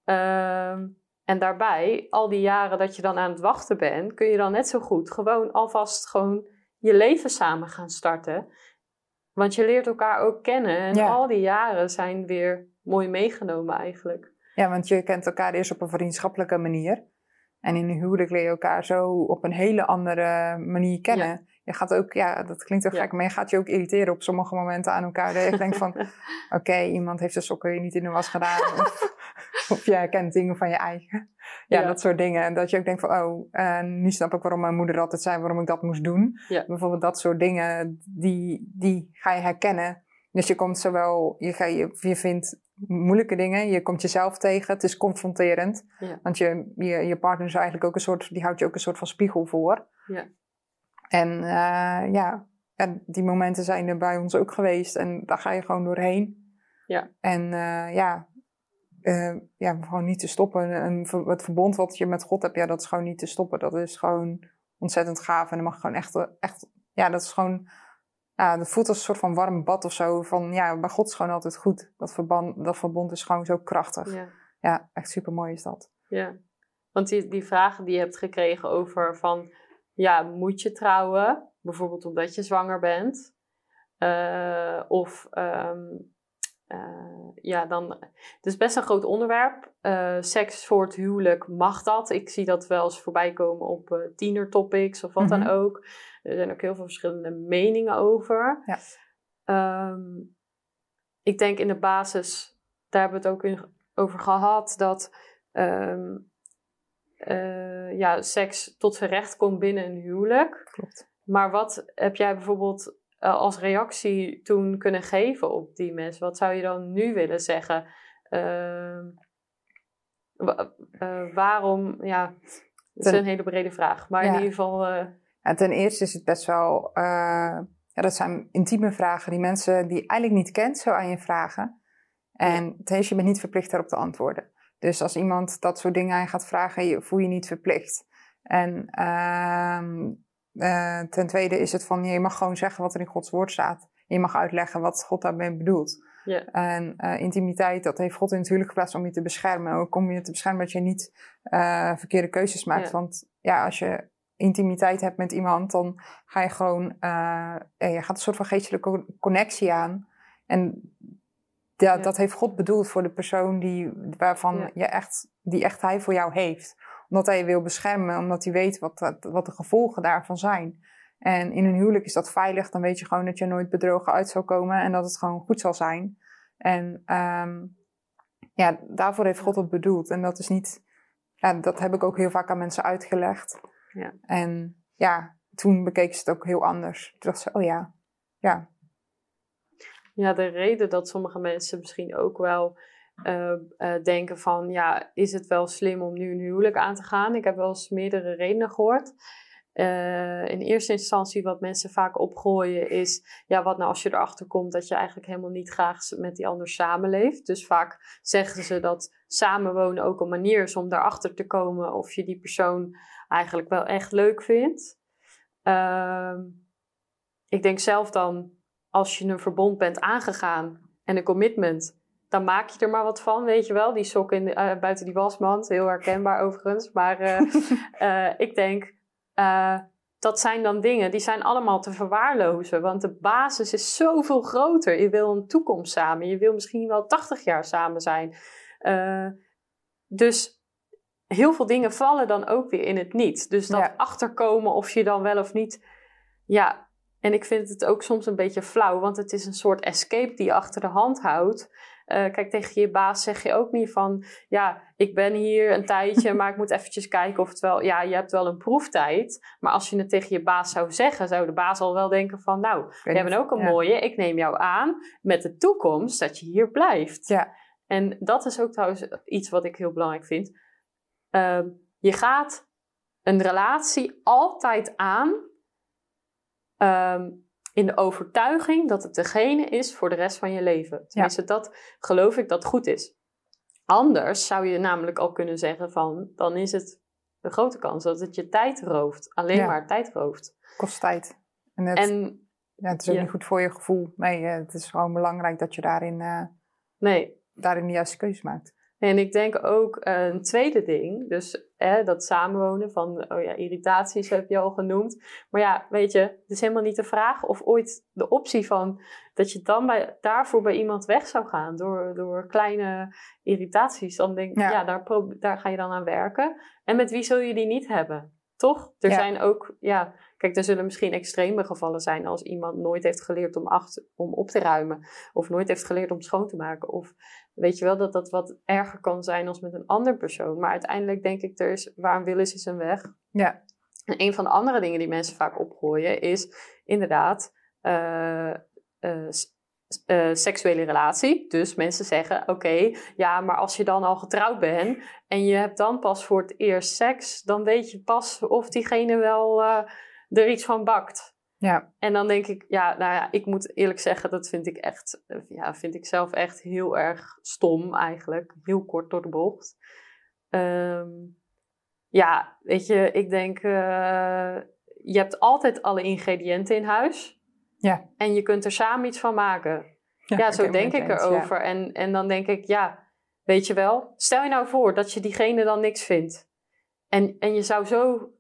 Ehm, en daarbij, al die jaren dat je dan aan het wachten bent, kun je dan net zo goed gewoon alvast gewoon je leven samen gaan starten. Want je leert elkaar ook kennen. En Ja. al die jaren zijn weer mooi meegenomen eigenlijk. ja, want je kent elkaar eerst op een vriendschappelijke manier. En in een huwelijk leer je elkaar zo op een hele andere manier kennen. Je gaat ook, ja, dat klinkt ook Ja. gek, maar je gaat je ook irriteren op sommige momenten aan elkaar. Dat je denkt van, oké, iemand heeft de sokken niet in de was gedaan. Of, of je herkent dingen van je eigen. Ja, Ja. dat soort dingen. En dat je ook denkt van, oh, nu snap ik waarom mijn moeder altijd zei waarom ik dat moest doen. Ja. Bijvoorbeeld dat soort dingen, die, die ga je herkennen. Dus je komt zowel, je, ga, je, je vindt moeilijke dingen, je komt jezelf tegen, het is confronterend. Ja. Want je, je, je partner is eigenlijk ook een soort, die houdt je ook een soort van spiegel voor. Ja. En eh, ja, en die momenten zijn er bij ons ook geweest en daar ga je gewoon doorheen. Ja. En eh, ja, uh, ja, gewoon niet te stoppen. En het verbond wat je met God hebt, ja, dat is gewoon niet te stoppen. Dat is gewoon ontzettend gaaf. En dan mag gewoon echt, echt ja, dat is gewoon, ja, dat voelt als een soort van warm bad of zo. Van ja, bij God is gewoon altijd goed. Dat verband, dat verbond is gewoon zo krachtig. Ja, ja echt super mooi is dat. Ja, want die, die vragen die je hebt gekregen over van, ja, moet je trouwen? Bijvoorbeeld omdat je zwanger bent. Uh, of um, uh, ja, dan. Het is best een groot onderwerp. Uh, seks voor het huwelijk, mag dat? Ik zie dat wel eens voorbij komen op tienertopics of wat dan mhm. ook. Er zijn ook heel veel verschillende meningen over. Ja. Um, ik denk in de basis, daar hebben we het ook in, over gehad, dat um, ja, seks tot zijn recht komt binnen een huwelijk. Klopt. Maar wat heb jij bijvoorbeeld uh, als reactie toen kunnen geven op die mensen? Wat zou je dan nu willen zeggen? Uh, waarom, ja, dat is een hele brede vraag. Maar in ieder geval. Ja, ten eerste is het best wel. ja, dat zijn intieme vragen die mensen die eigenlijk niet kent, zo aan je vragen. En ten eerste, je bent niet verplicht daarop te antwoorden. Dus als iemand dat soort dingen aan gaat vragen, voel je niet verplicht. En ehm, uh, ten tweede is het van, je mag gewoon zeggen wat er in Gods woord staat. Je mag uitleggen wat God daarmee bedoelt. Yeah. En uh, intimiteit, dat heeft God in het huwelijk geplaatst om je te beschermen. Ook om je te beschermen dat je niet uh, verkeerde keuzes maakt. Want ja, als je intimiteit hebt met iemand, dan ga je gewoon, je gaat een soort van geestelijke connectie aan. En ja, dat heeft God bedoeld voor de persoon die, waarvan je echt, die echt hij voor jou heeft omdat hij je wil beschermen, omdat hij weet wat, wat de gevolgen daarvan zijn. En in een huwelijk is dat veilig, dan weet je gewoon dat je nooit bedrogen uit zal komen en dat het gewoon goed zal zijn. En um, ja, daarvoor heeft God het bedoeld. En dat is niet, ja, dat heb ik ook heel vaak aan mensen uitgelegd. Ja. En ja, toen bekeken ze het ook heel anders. Toen dacht ze, oh ja, ja. Ja, de reden dat sommige mensen misschien ook wel uh, uh, denken van, ja, is het wel slim om nu een huwelijk aan te gaan? Ik heb wel eens meerdere redenen gehoord. Uh, in eerste instantie wat mensen vaak opgooien is, ja, wat nou als je erachter komt dat je eigenlijk helemaal niet graag met die ander samenleeft. Dus vaak zeggen ze dat samenwonen ook een manier is om daarachter te komen of je die persoon eigenlijk wel echt leuk vindt. Uh, ik denk zelf dan, als je een verbond bent aangegaan en een commitment, dan maak je er maar wat van, weet je wel. Die sok in, uh, buiten die wasmand, heel herkenbaar overigens. Maar uh, uh, ik denk, dat zijn dan dingen, die zijn allemaal te verwaarlozen. Want de basis is zoveel groter. Je wil een toekomst samen. Je wil misschien wel 80 jaar samen zijn. dus heel veel dingen vallen dan ook weer in het niet. Dus dat achterkomen of je dan wel of niet... Ja, en ik vind het ook soms een beetje flauw, want het is een soort escape die je achter de hand houdt. Uh, kijk, tegen je baas zeg je ook niet van, ja, ik ben hier een tijdje, maar ik moet eventjes kijken of het wel, ja, je hebt wel een proeftijd. Maar als je het tegen je baas zou zeggen, zou de baas al wel denken van, nou, jij bent ook een mooie, ik neem jou aan met de toekomst dat je hier blijft. Ja. En dat is ook trouwens iets wat ik heel belangrijk vind. Uh, je gaat een relatie altijd aan um, in de overtuiging dat het degene is voor de rest van je leven. Tenminste, dat geloof ik dat goed is. Anders zou je namelijk al kunnen zeggen van, dan is het de grote kans dat het je tijd rooft. Alleen maar tijd rooft. Kost tijd. En het, en, ja, het is ook niet goed voor je gevoel. Nee, eh, het is gewoon belangrijk dat je daarin, uh, nee. daarin de juiste keuze maakt. En ik denk ook een tweede ding, dus hè, dat samenwonen van, oh ja, irritaties heb je al genoemd. Maar ja, weet je, het is helemaal niet de vraag of ooit de optie van dat je dan bij, daarvoor bij iemand weg zou gaan door, door kleine irritaties. Dan denk ik, ja, ja daar, daar ga je dan aan werken. En met wie zul je die niet hebben? Toch? Er zijn ook, ja, kijk, er zullen misschien extreme gevallen zijn als iemand nooit heeft geleerd om, achter, om op te ruimen. Of nooit heeft geleerd om schoon te maken. Of weet je wel, dat dat wat erger kan zijn als met een ander persoon. Maar uiteindelijk denk ik, er is, waar een wil is, is een weg. Ja. En een van de andere dingen die mensen vaak opgooien is inderdaad uh, uh, uh, seksuele relatie. Dus mensen zeggen: Oké, ja, maar als je dan al getrouwd bent en je hebt dan pas voor het eerst seks, dan weet je pas of diegene wel uh, er iets van bakt. Ja. En dan denk ik, ja, nou ja, ik moet eerlijk zeggen, dat vind ik echt, eh, ja, vind ik zelf echt heel erg stom eigenlijk. Heel kort door de bocht. Ehm, ja, weet je, ik denk, eh, je hebt altijd alle ingrediënten in huis. Ja. En je kunt er samen iets van maken. Ja, zo denk ik ja. erover. En, en dan denk ik, ja, weet je wel, stel je nou voor dat je diegene dan niks vindt. En, en je zou zo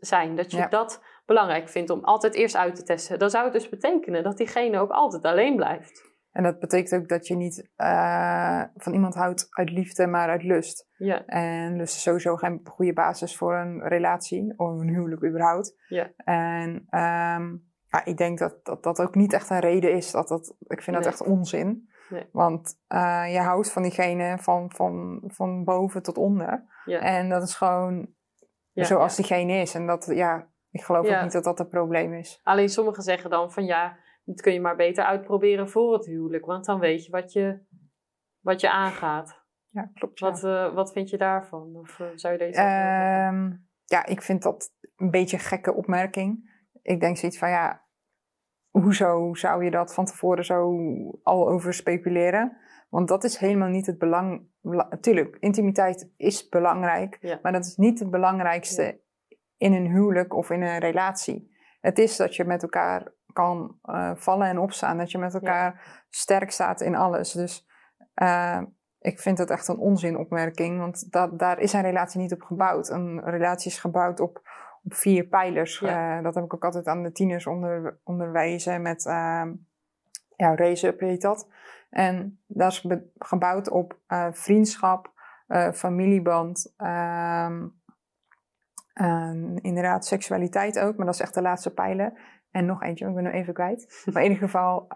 zijn dat je Ja. dat belangrijk vindt om altijd eerst uit te testen. Dan zou het dus betekenen dat diegene ook altijd alleen blijft. En dat betekent ook dat je niet eh, van iemand houdt uit liefde, maar uit lust. Ja, En lust is sowieso geen goede basis voor een relatie, of een huwelijk überhaupt. Ja. En ehm, ja, ik denk dat, dat dat ook niet echt een reden is. Dat dat, ik vind Nee. dat echt onzin. Nee. Want eh, je houdt van diegene van, van, van boven tot onder. ja, En dat is gewoon ja, zoals ja. diegene is. En dat, ja, ik geloof ook niet dat dat een probleem is. Alleen sommigen zeggen dan van ja, dat kun je maar beter uitproberen voor het huwelijk. Want dan weet je wat je, wat je aangaat. Ja, klopt. Wat, eh, wat vind je daarvan? Of eh, zou je deze? Ehm, ja, ik vind dat een beetje een gekke opmerking. Ik denk zoiets van, ja, hoezo zou je dat van tevoren zo al over speculeren? Want dat is helemaal niet het belang. Natuurlijk, intimiteit is belangrijk, Ja. maar dat is niet het belangrijkste in een huwelijk of in een relatie. Het is dat je met elkaar kan eh, vallen en opstaan, dat je met elkaar sterk staat in alles. Dus eh, ik vind het echt een onzinopmerking, want dat, daar is een relatie niet op gebouwd. Een relatie is gebouwd op vier pijlers. Ja. Eh, dat heb ik ook altijd aan de tieners onder, onderwezen met ehm ja, raise-up heet dat. En dat is gebouwd op eh, vriendschap, eh, familieband, ehm, en inderdaad seksualiteit ook, maar dat is echt de laatste pijler. En nog eentje, ik ben hem even kwijt. Maar in ieder geval,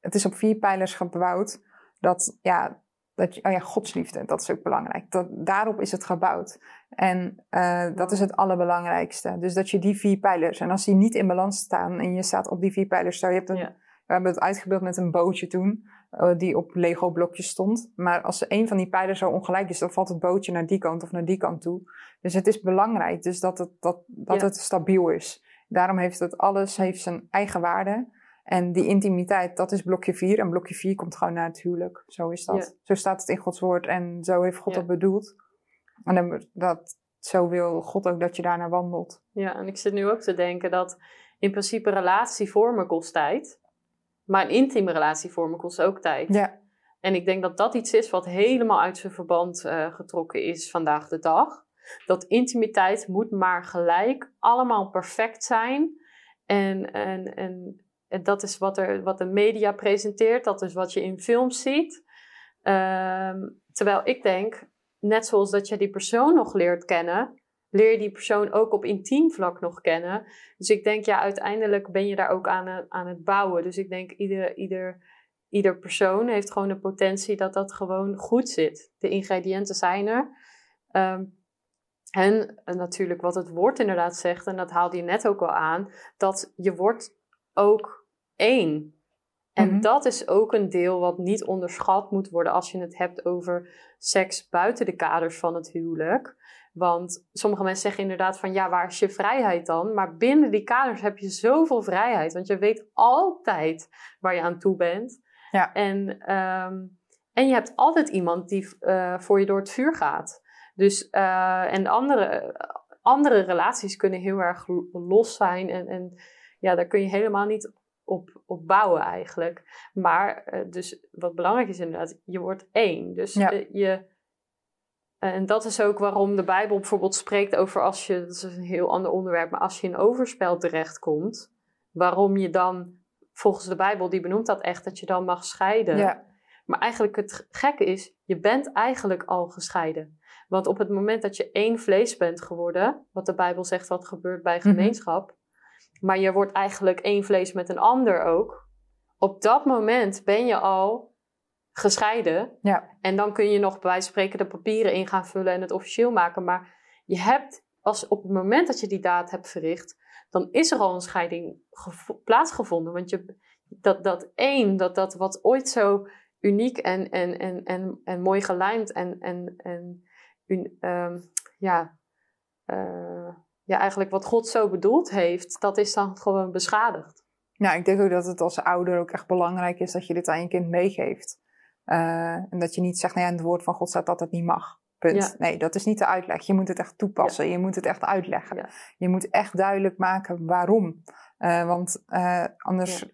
het is op vier pijlers gebouwd. Dat, ja, dat je, oh ja, godsliefde, dat is ook belangrijk. Dat, daarop is het gebouwd. En eh, dat is het allerbelangrijkste. Dus dat je die vier pijlers, en als die niet in balans staan en je staat op die vier pijlers, zo, je hebt een, Ja. we hebben het uitgebeeld met een bootje toen, eh, die op Lego blokjes stond. Maar als een van die pijlers zo ongelijk is, dan valt het bootje naar die kant of naar die kant toe. Dus het is belangrijk dus dat, het, dat, dat Ja. het stabiel is. Daarom heeft het alles heeft zijn eigen waarde. En die intimiteit, dat is blokje 4. En blokje 4 komt gewoon naar het huwelijk. Zo is dat. Ja. Zo staat het in Gods woord en zo heeft God Ja. dat bedoeld. En dat, zo wil God ook dat je daarnaar wandelt. Ja, en ik zit nu ook te denken dat in principe relatie vormen kost tijd. Maar een intieme relatie vormen kost ook tijd. Ja, En ik denk dat dat iets is wat helemaal uit zijn verband eh, getrokken is vandaag de dag. Dat intimiteit moet maar gelijk allemaal perfect zijn. En, en, en, dat is wat, er, wat de media presenteert. Dat is wat je in films ziet. Ehm, terwijl ik denk, net zoals dat je die persoon nog leert kennen, leer je die persoon ook op intiem vlak nog kennen. Dus ik denk, ja, uiteindelijk ben je daar ook aan, het- aan het bouwen. Dus ik denk, ieder, ieder, ieder persoon heeft gewoon de potentie dat dat gewoon goed zit. De ingrediënten zijn er. Ehm, en eh, natuurlijk wat het woord inderdaad zegt, en dat haalde je net ook al aan, dat je wordt ook één. En Mhm. dat is ook een deel wat niet onderschat moet worden als je het hebt over seks buiten de kaders van het huwelijk. Want sommige mensen zeggen inderdaad van ja, waar is je vrijheid dan? Maar binnen die kaders heb je zoveel vrijheid, want je weet altijd waar je aan toe bent. Ja. En, ehm, en je hebt altijd iemand die eh, voor je door het vuur gaat. Dus, eh, en andere, andere relaties kunnen heel erg los zijn. En, en ja, daar kun je helemaal niet op, op bouwen eigenlijk. Maar eh, dus wat belangrijk is inderdaad, je wordt één. Dus Ja. eh, je... En dat is ook waarom de Bijbel bijvoorbeeld spreekt over als je, dat is een heel ander onderwerp, maar als je in overspel terechtkomt, waarom je dan, volgens de Bijbel, die benoemt dat echt, dat je dan mag scheiden. ja, Maar eigenlijk het gekke is, je bent eigenlijk al gescheiden. Want op het moment dat je één vlees bent geworden, wat de Bijbel zegt wat gebeurt bij Mhm. gemeenschap, maar je wordt eigenlijk één vlees met een ander ook, op dat moment ben je al gescheiden. ja, En dan kun je nog bij wijze van spreken de papieren in gaan vullen en het officieel maken. Maar je hebt, als op het moment dat je die daad hebt verricht, dan is er al een scheiding gevo- plaatsgevonden. Want je, dat, dat één, dat, dat wat ooit zo uniek en, en, en, en, en mooi gelijmd en, en, en un- ehm, ja, eh, ja, eigenlijk wat God zo bedoeld heeft, dat is dan gewoon beschadigd. Nou, ik denk ook dat het als ouder ook echt belangrijk is dat je dit aan je kind meegeeft. Uh, en dat je niet zegt, nou ja, in het woord van God staat dat het niet mag. Punt. Nee, dat is niet de uitleg. Je moet het echt toepassen. Je moet het echt uitleggen. Je moet echt duidelijk maken waarom. Uh, want uh, anders,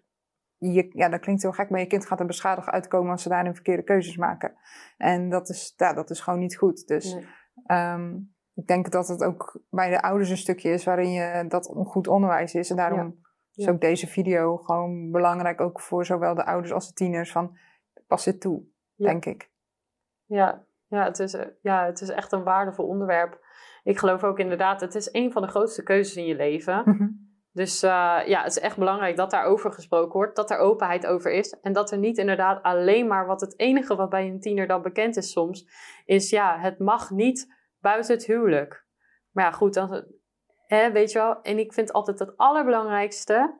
je, ja, dat klinkt heel gek, maar je kind gaat er beschadigd uitkomen als ze daarin verkeerde keuzes maken. En dat is, ja, dat is gewoon niet goed. Dus nee. um, ik denk dat het ook bij de ouders een stukje is waarin je dat goed onderwijs is. En daarom is ook deze video gewoon belangrijk, ook voor zowel de ouders als de tieners. Van pas dit toe, denk ik. Ja, ja, het is, ja, het is echt een waardevol onderwerp. Ik geloof ook inderdaad, het is een van de grootste keuzes in je leven. Mhm. Dus uh, ja, het is echt belangrijk dat daarover gesproken wordt, dat er openheid over is. En dat er niet inderdaad alleen maar wat het enige wat bij een tiener dan bekend is soms, is ja, het mag niet buiten het huwelijk. Maar ja, goed, dan, hè, weet je wel. En ik vind altijd het allerbelangrijkste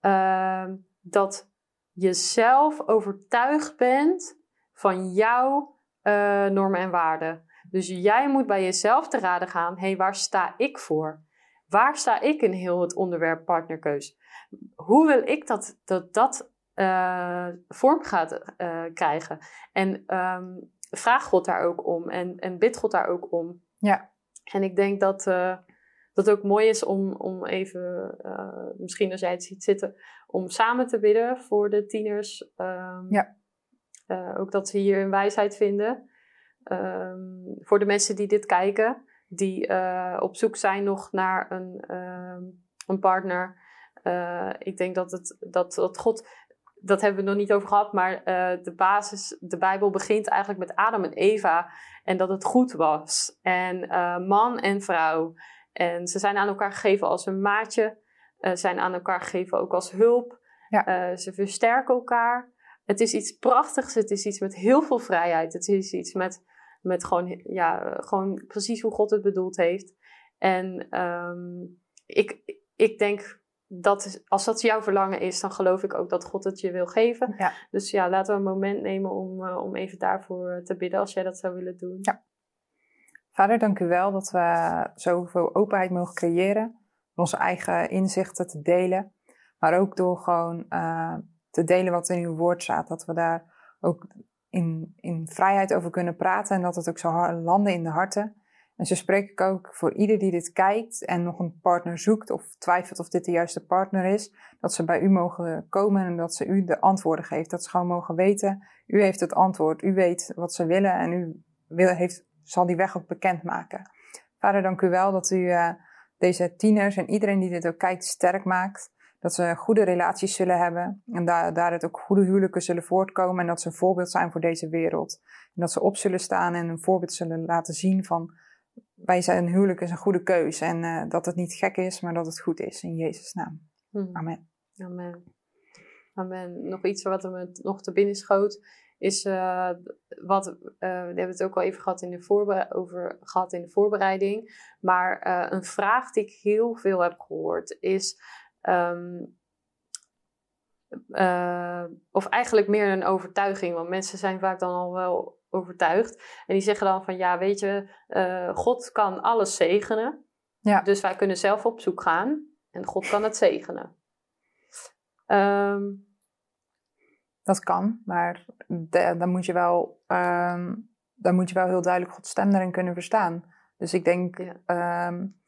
uh, dat je zelf overtuigd bent van jouw uh, normen en waarden. Dus jij moet bij jezelf te raden gaan: hé, hey, waar sta ik voor? Waar sta ik in heel het onderwerp partnerkeus? Hoe wil ik dat dat, dat uh, vorm gaat uh, krijgen? En um, vraag God daar ook om en, en bid God daar ook om. Ja. En ik denk dat uh, dat ook mooi is om, om even, misschien als jij het ziet zitten, om samen te bidden voor de tieners. Um, ja. ook dat ze hier een wijsheid vinden. Um, voor de mensen die dit kijken die op zoek zijn nog naar een, uh, een partner. Ik denk dat, het, dat, dat God, dat hebben we nog niet over gehad, maar de basis, de Bijbel begint eigenlijk met Adam en Eva en dat het goed was. En man en vrouw. En ze zijn aan elkaar gegeven als een maatje, zijn aan elkaar gegeven ook als hulp. Ja. ze versterken elkaar. Het is iets prachtigs, het is iets met heel veel vrijheid. Het is iets met met gewoon, ja, gewoon precies hoe God het bedoeld heeft. En um, ik, ik denk dat als dat jouw verlangen is, dan geloof ik ook dat God het je wil geven. Ja. Dus ja, laten we een moment nemen om, uh, om even daarvoor te bidden als jij dat zou willen doen. Ja. Vader, dank u wel dat we zoveel openheid mogen creëren. Onze eigen inzichten te delen. Maar ook door gewoon uh, te delen wat in uw woord staat. Dat we daar ook in, in vrijheid over kunnen praten en dat het ook zal landen in de harten. En zo spreek ik ook voor ieder die dit kijkt en nog een partner zoekt of twijfelt of dit de juiste partner is, dat ze bij u mogen komen en dat ze u de antwoorden geeft. Dat ze gewoon mogen weten, u heeft het antwoord, u weet wat ze willen en u wil, heeft, zal die weg ook bekendmaken. Vader, dank u wel dat u uh, deze tieners en iedereen die dit ook kijkt sterk maakt. Dat ze goede relaties zullen hebben. En daar, daaruit ook goede huwelijken zullen voortkomen. En dat ze een voorbeeld zijn voor deze wereld. En dat ze op zullen staan en een voorbeeld zullen laten zien van... Wij zijn een huwelijk is een goede keus. En uh, dat het niet gek is, maar dat het goed is. In Jezus' naam. Hmm. Amen. Amen. Amen. Nog iets wat er nog te binnen schoot is uh, wat, uh, we hebben het ook al even gehad in de over gehad in de voorbereiding. Maar een vraag die ik heel veel heb gehoord is: Um, uh, of eigenlijk meer een overtuiging, want mensen zijn vaak dan al wel overtuigd. En die zeggen dan van ja, weet je, uh, God kan alles zegenen. Ja. Dus wij kunnen zelf op zoek gaan en God kan het zegenen. Um, dat kan, maar de, dan, moet je wel, um, dan moet je wel heel duidelijk Gods stem daarin kunnen verstaan. Dus ik denk, ja. um,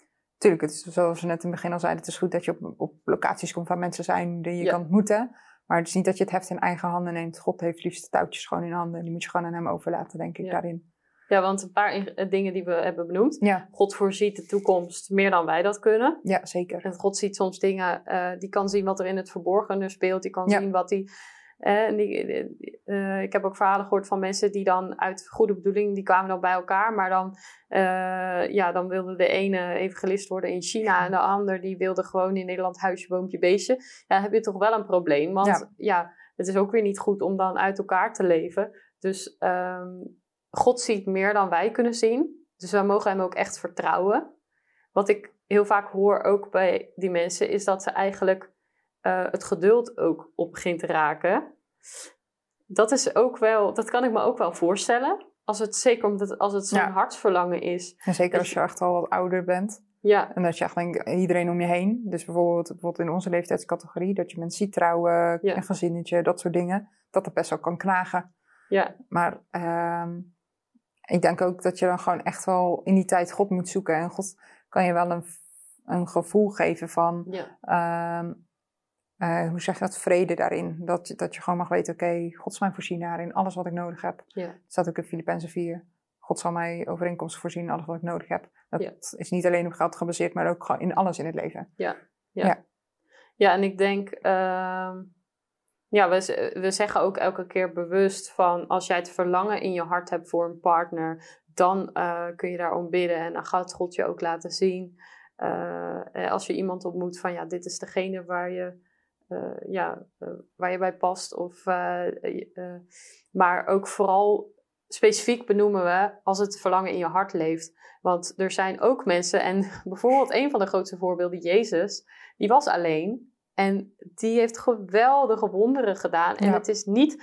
Tuurlijk, het is, zoals we net in het begin al zeiden, het is goed dat je op, op locaties komt waar mensen zijn die je ja. kan ontmoeten. Maar het is niet dat je het heft in eigen handen neemt. God heeft liefst de touwtjes gewoon in handen. Die moet je gewoon aan hem overlaten, denk ik, ja. daarin. Ja, want een paar dingen die we hebben benoemd. Ja. God voorziet de toekomst meer dan wij dat kunnen. Ja, zeker. En God ziet soms dingen, uh, die kan zien wat er in het verborgene speelt. Die kan zien wat hij en die, uh, ik heb ook verhalen gehoord van mensen die dan uit goede bedoeling, die kwamen dan bij elkaar, maar dan, uh, ja, dan wilde de ene evangelist worden in China en de ander die wilde gewoon in Nederland huisje, boompje, beestje. Ja, dan heb je toch wel een probleem, want ja. ja. het is ook weer niet goed om dan uit elkaar te leven. Dus um, God ziet meer dan wij kunnen zien, dus wij mogen hem ook echt vertrouwen. Wat ik heel vaak hoor ook bij die mensen, is dat ze eigenlijk uh, het geduld ook op begint te raken. Dat is ook wel, dat kan ik me ook wel voorstellen. Als het, zeker omdat als het zo'n Ja. hartsverlangen is. En zeker als je echt al wat ouder bent. Ja, En dat je eigenlijk iedereen om je heen, dus bijvoorbeeld, bijvoorbeeld in onze leeftijdscategorie, dat je mensen ziet trouwen, Ja. een gezinnetje, dat soort dingen, dat dat best wel kan knagen. ja, Maar ehm, ik denk ook dat je dan gewoon echt wel in die tijd God moet zoeken. En God kan je wel een, een gevoel geven van, ja, ehm, eh, hoe zeg je dat, vrede daarin. Dat, je- dat je gewoon mag weten, oké, God is mijn voorzienaar in alles wat ik nodig heb. ja, Dat staat ook in Filippenzen 4. God zal mij overeenkomsten voorzien in alles wat ik nodig heb. Dat Ja. is niet alleen op geld gebaseerd, maar ook gewoon in alles in het leven. Ja, en ik denk, ehm, ja, we, we zeggen ook elke keer bewust van als jij het verlangen in je hart hebt voor een partner, dan eh, kun je daarom bidden en dan gaat God je ook laten zien. Eh, als je iemand ontmoet van ja, dit is degene waar je, ja, eh, waar je bij past. Of, eh, eh, maar ook vooral specifiek benoemen we als het verlangen in je hart leeft. Want er zijn ook mensen, en bijvoorbeeld een van de grootste voorbeelden, Jezus, die was alleen. En die heeft geweldige wonderen gedaan. En Ja. het is niet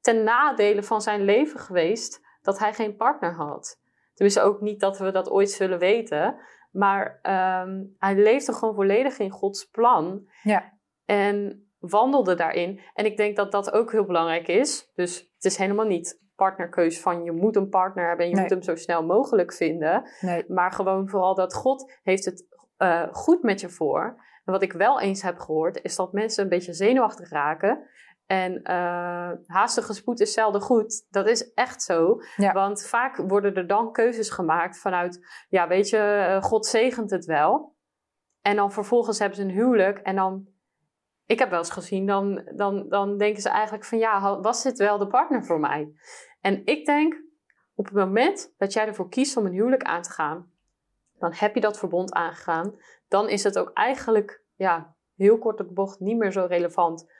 ten nadele van zijn leven geweest dat hij geen partner had. Tenminste, ook niet dat we dat ooit zullen weten. Maar ehm, hij leefde gewoon volledig in Gods plan. Ja. En wandelde daarin. En ik denk dat dat ook heel belangrijk is. Dus het is helemaal niet partnerkeus van je moet een partner hebben en je Nee. moet hem zo snel mogelijk vinden. Nee, Maar gewoon vooral dat God heeft het eh, goed met je voor. En wat ik wel eens heb gehoord, is dat mensen een beetje zenuwachtig raken. En eh haastige spoed is zelden goed. Dat is echt zo. Ja. Want vaak worden er dan keuzes gemaakt vanuit, ja, weet je, eh, God zegent het wel. En dan vervolgens hebben ze een huwelijk en dan. Ik heb wel eens gezien, dan, dan, dan denken ze eigenlijk van ja, was dit wel de partner voor mij? En ik denk, op het moment dat jij ervoor kiest om een huwelijk aan te gaan, dan heb je dat verbond aangegaan. Dan is het ook eigenlijk, ja, heel kort op de bocht, niet meer zo relevant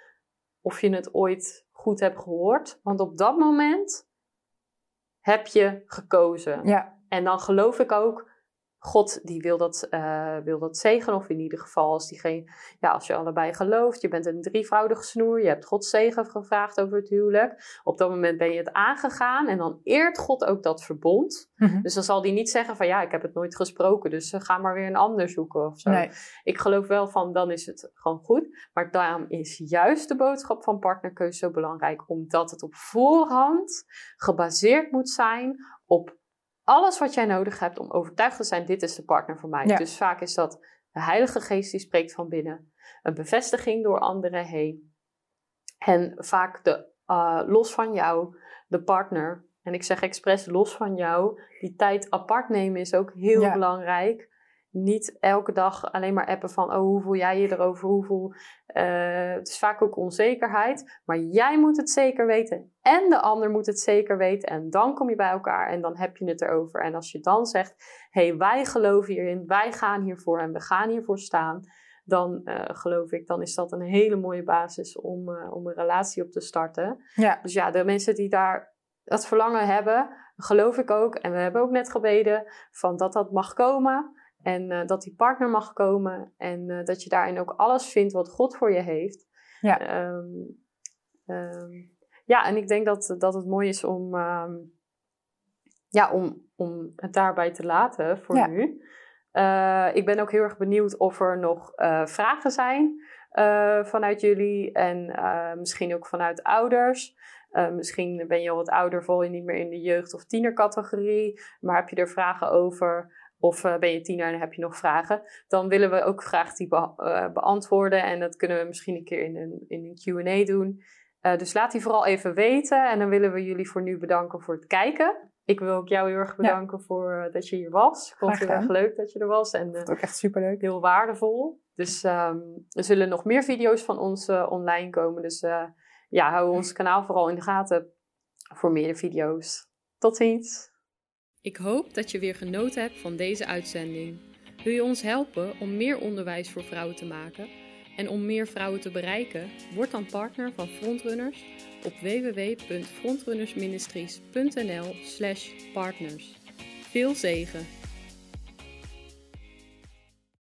of je het ooit goed hebt gehoord. Want op dat moment heb je gekozen. ja, En dan geloof ik ook, God die wil dat, eh, wil dat zegen. Of in ieder geval als, diegene, ja, als je allebei gelooft. Je bent een drievoudige snoer. Je hebt Gods zegen gevraagd over het huwelijk. Op dat moment ben je het aangegaan. En dan eert God ook dat verbond. Mhm. Dus dan zal hij niet zeggen van ja, ik heb het nooit gesproken. Dus eh, ga maar weer een ander zoeken of zo. nee, Ik geloof wel van dan is het gewoon goed. Maar daarom is juist de boodschap van partnerkeuze zo belangrijk. Omdat het op voorhand gebaseerd moet zijn op alles wat jij nodig hebt om overtuigd te zijn: dit is de partner voor mij. Ja. Dus vaak is dat de Heilige Geest die spreekt van binnen. Een bevestiging door anderen heen. En vaak de, eh, los van jou, de partner. En ik zeg expres los van jou. Die tijd apart nemen is ook heel Ja. belangrijk. Niet elke dag alleen maar appen van, oh, hoe voel jij je erover? Hoeveel, eh, het is vaak ook onzekerheid. Maar jij moet het zeker weten. En de ander moet het zeker weten. En dan kom je bij elkaar en dan heb je het erover. En als je dan zegt, hé, hey, wij geloven hierin. Wij gaan hiervoor en we gaan hiervoor staan. Dan eh, geloof ik, dan is dat een hele mooie basis om, eh, om een relatie op te starten. ja, Dus ja, de mensen die daar dat verlangen hebben, geloof ik ook. En we hebben ook net gebeden van dat dat mag komen. En eh, dat die partner mag komen. En eh, dat je daarin ook alles vindt wat God voor je heeft. Ja. Ehm, ehm, ja, en ik denk dat, dat het mooi is om, ehm, ja, om, om het daarbij te laten voor Ja. nu. Eh, ik ben ook heel erg benieuwd of er nog vragen zijn vanuit jullie. En misschien ook vanuit ouders. Misschien ben je al wat ouder, val je niet meer in de jeugd- of tienercategorie. Maar heb je er vragen over? Of eh, ben je tiener en heb je nog vragen? Dan willen we ook graag die be- eh, beantwoorden. En dat kunnen we misschien een keer in een, in een QA doen. Eh, dus laat die vooral even weten. En dan willen we jullie voor nu bedanken voor het kijken. Ik wil ook jou heel erg bedanken voor dat je hier was. Ik vond het heel erg leuk dat je er was. En eh, ook echt superleuk. heel waardevol. Dus ehm, er zullen nog meer video's van ons online komen. Dus ja, hou ons kanaal vooral in de gaten voor meer video's. Tot ziens! Ik hoop dat je weer genoten hebt van deze uitzending. Wil je ons helpen om meer onderwijs voor vrouwen te maken en om meer vrouwen te bereiken? Word dan partner van Frontrunners op www.frontrunnersministries.nl/partners. Veel zegen!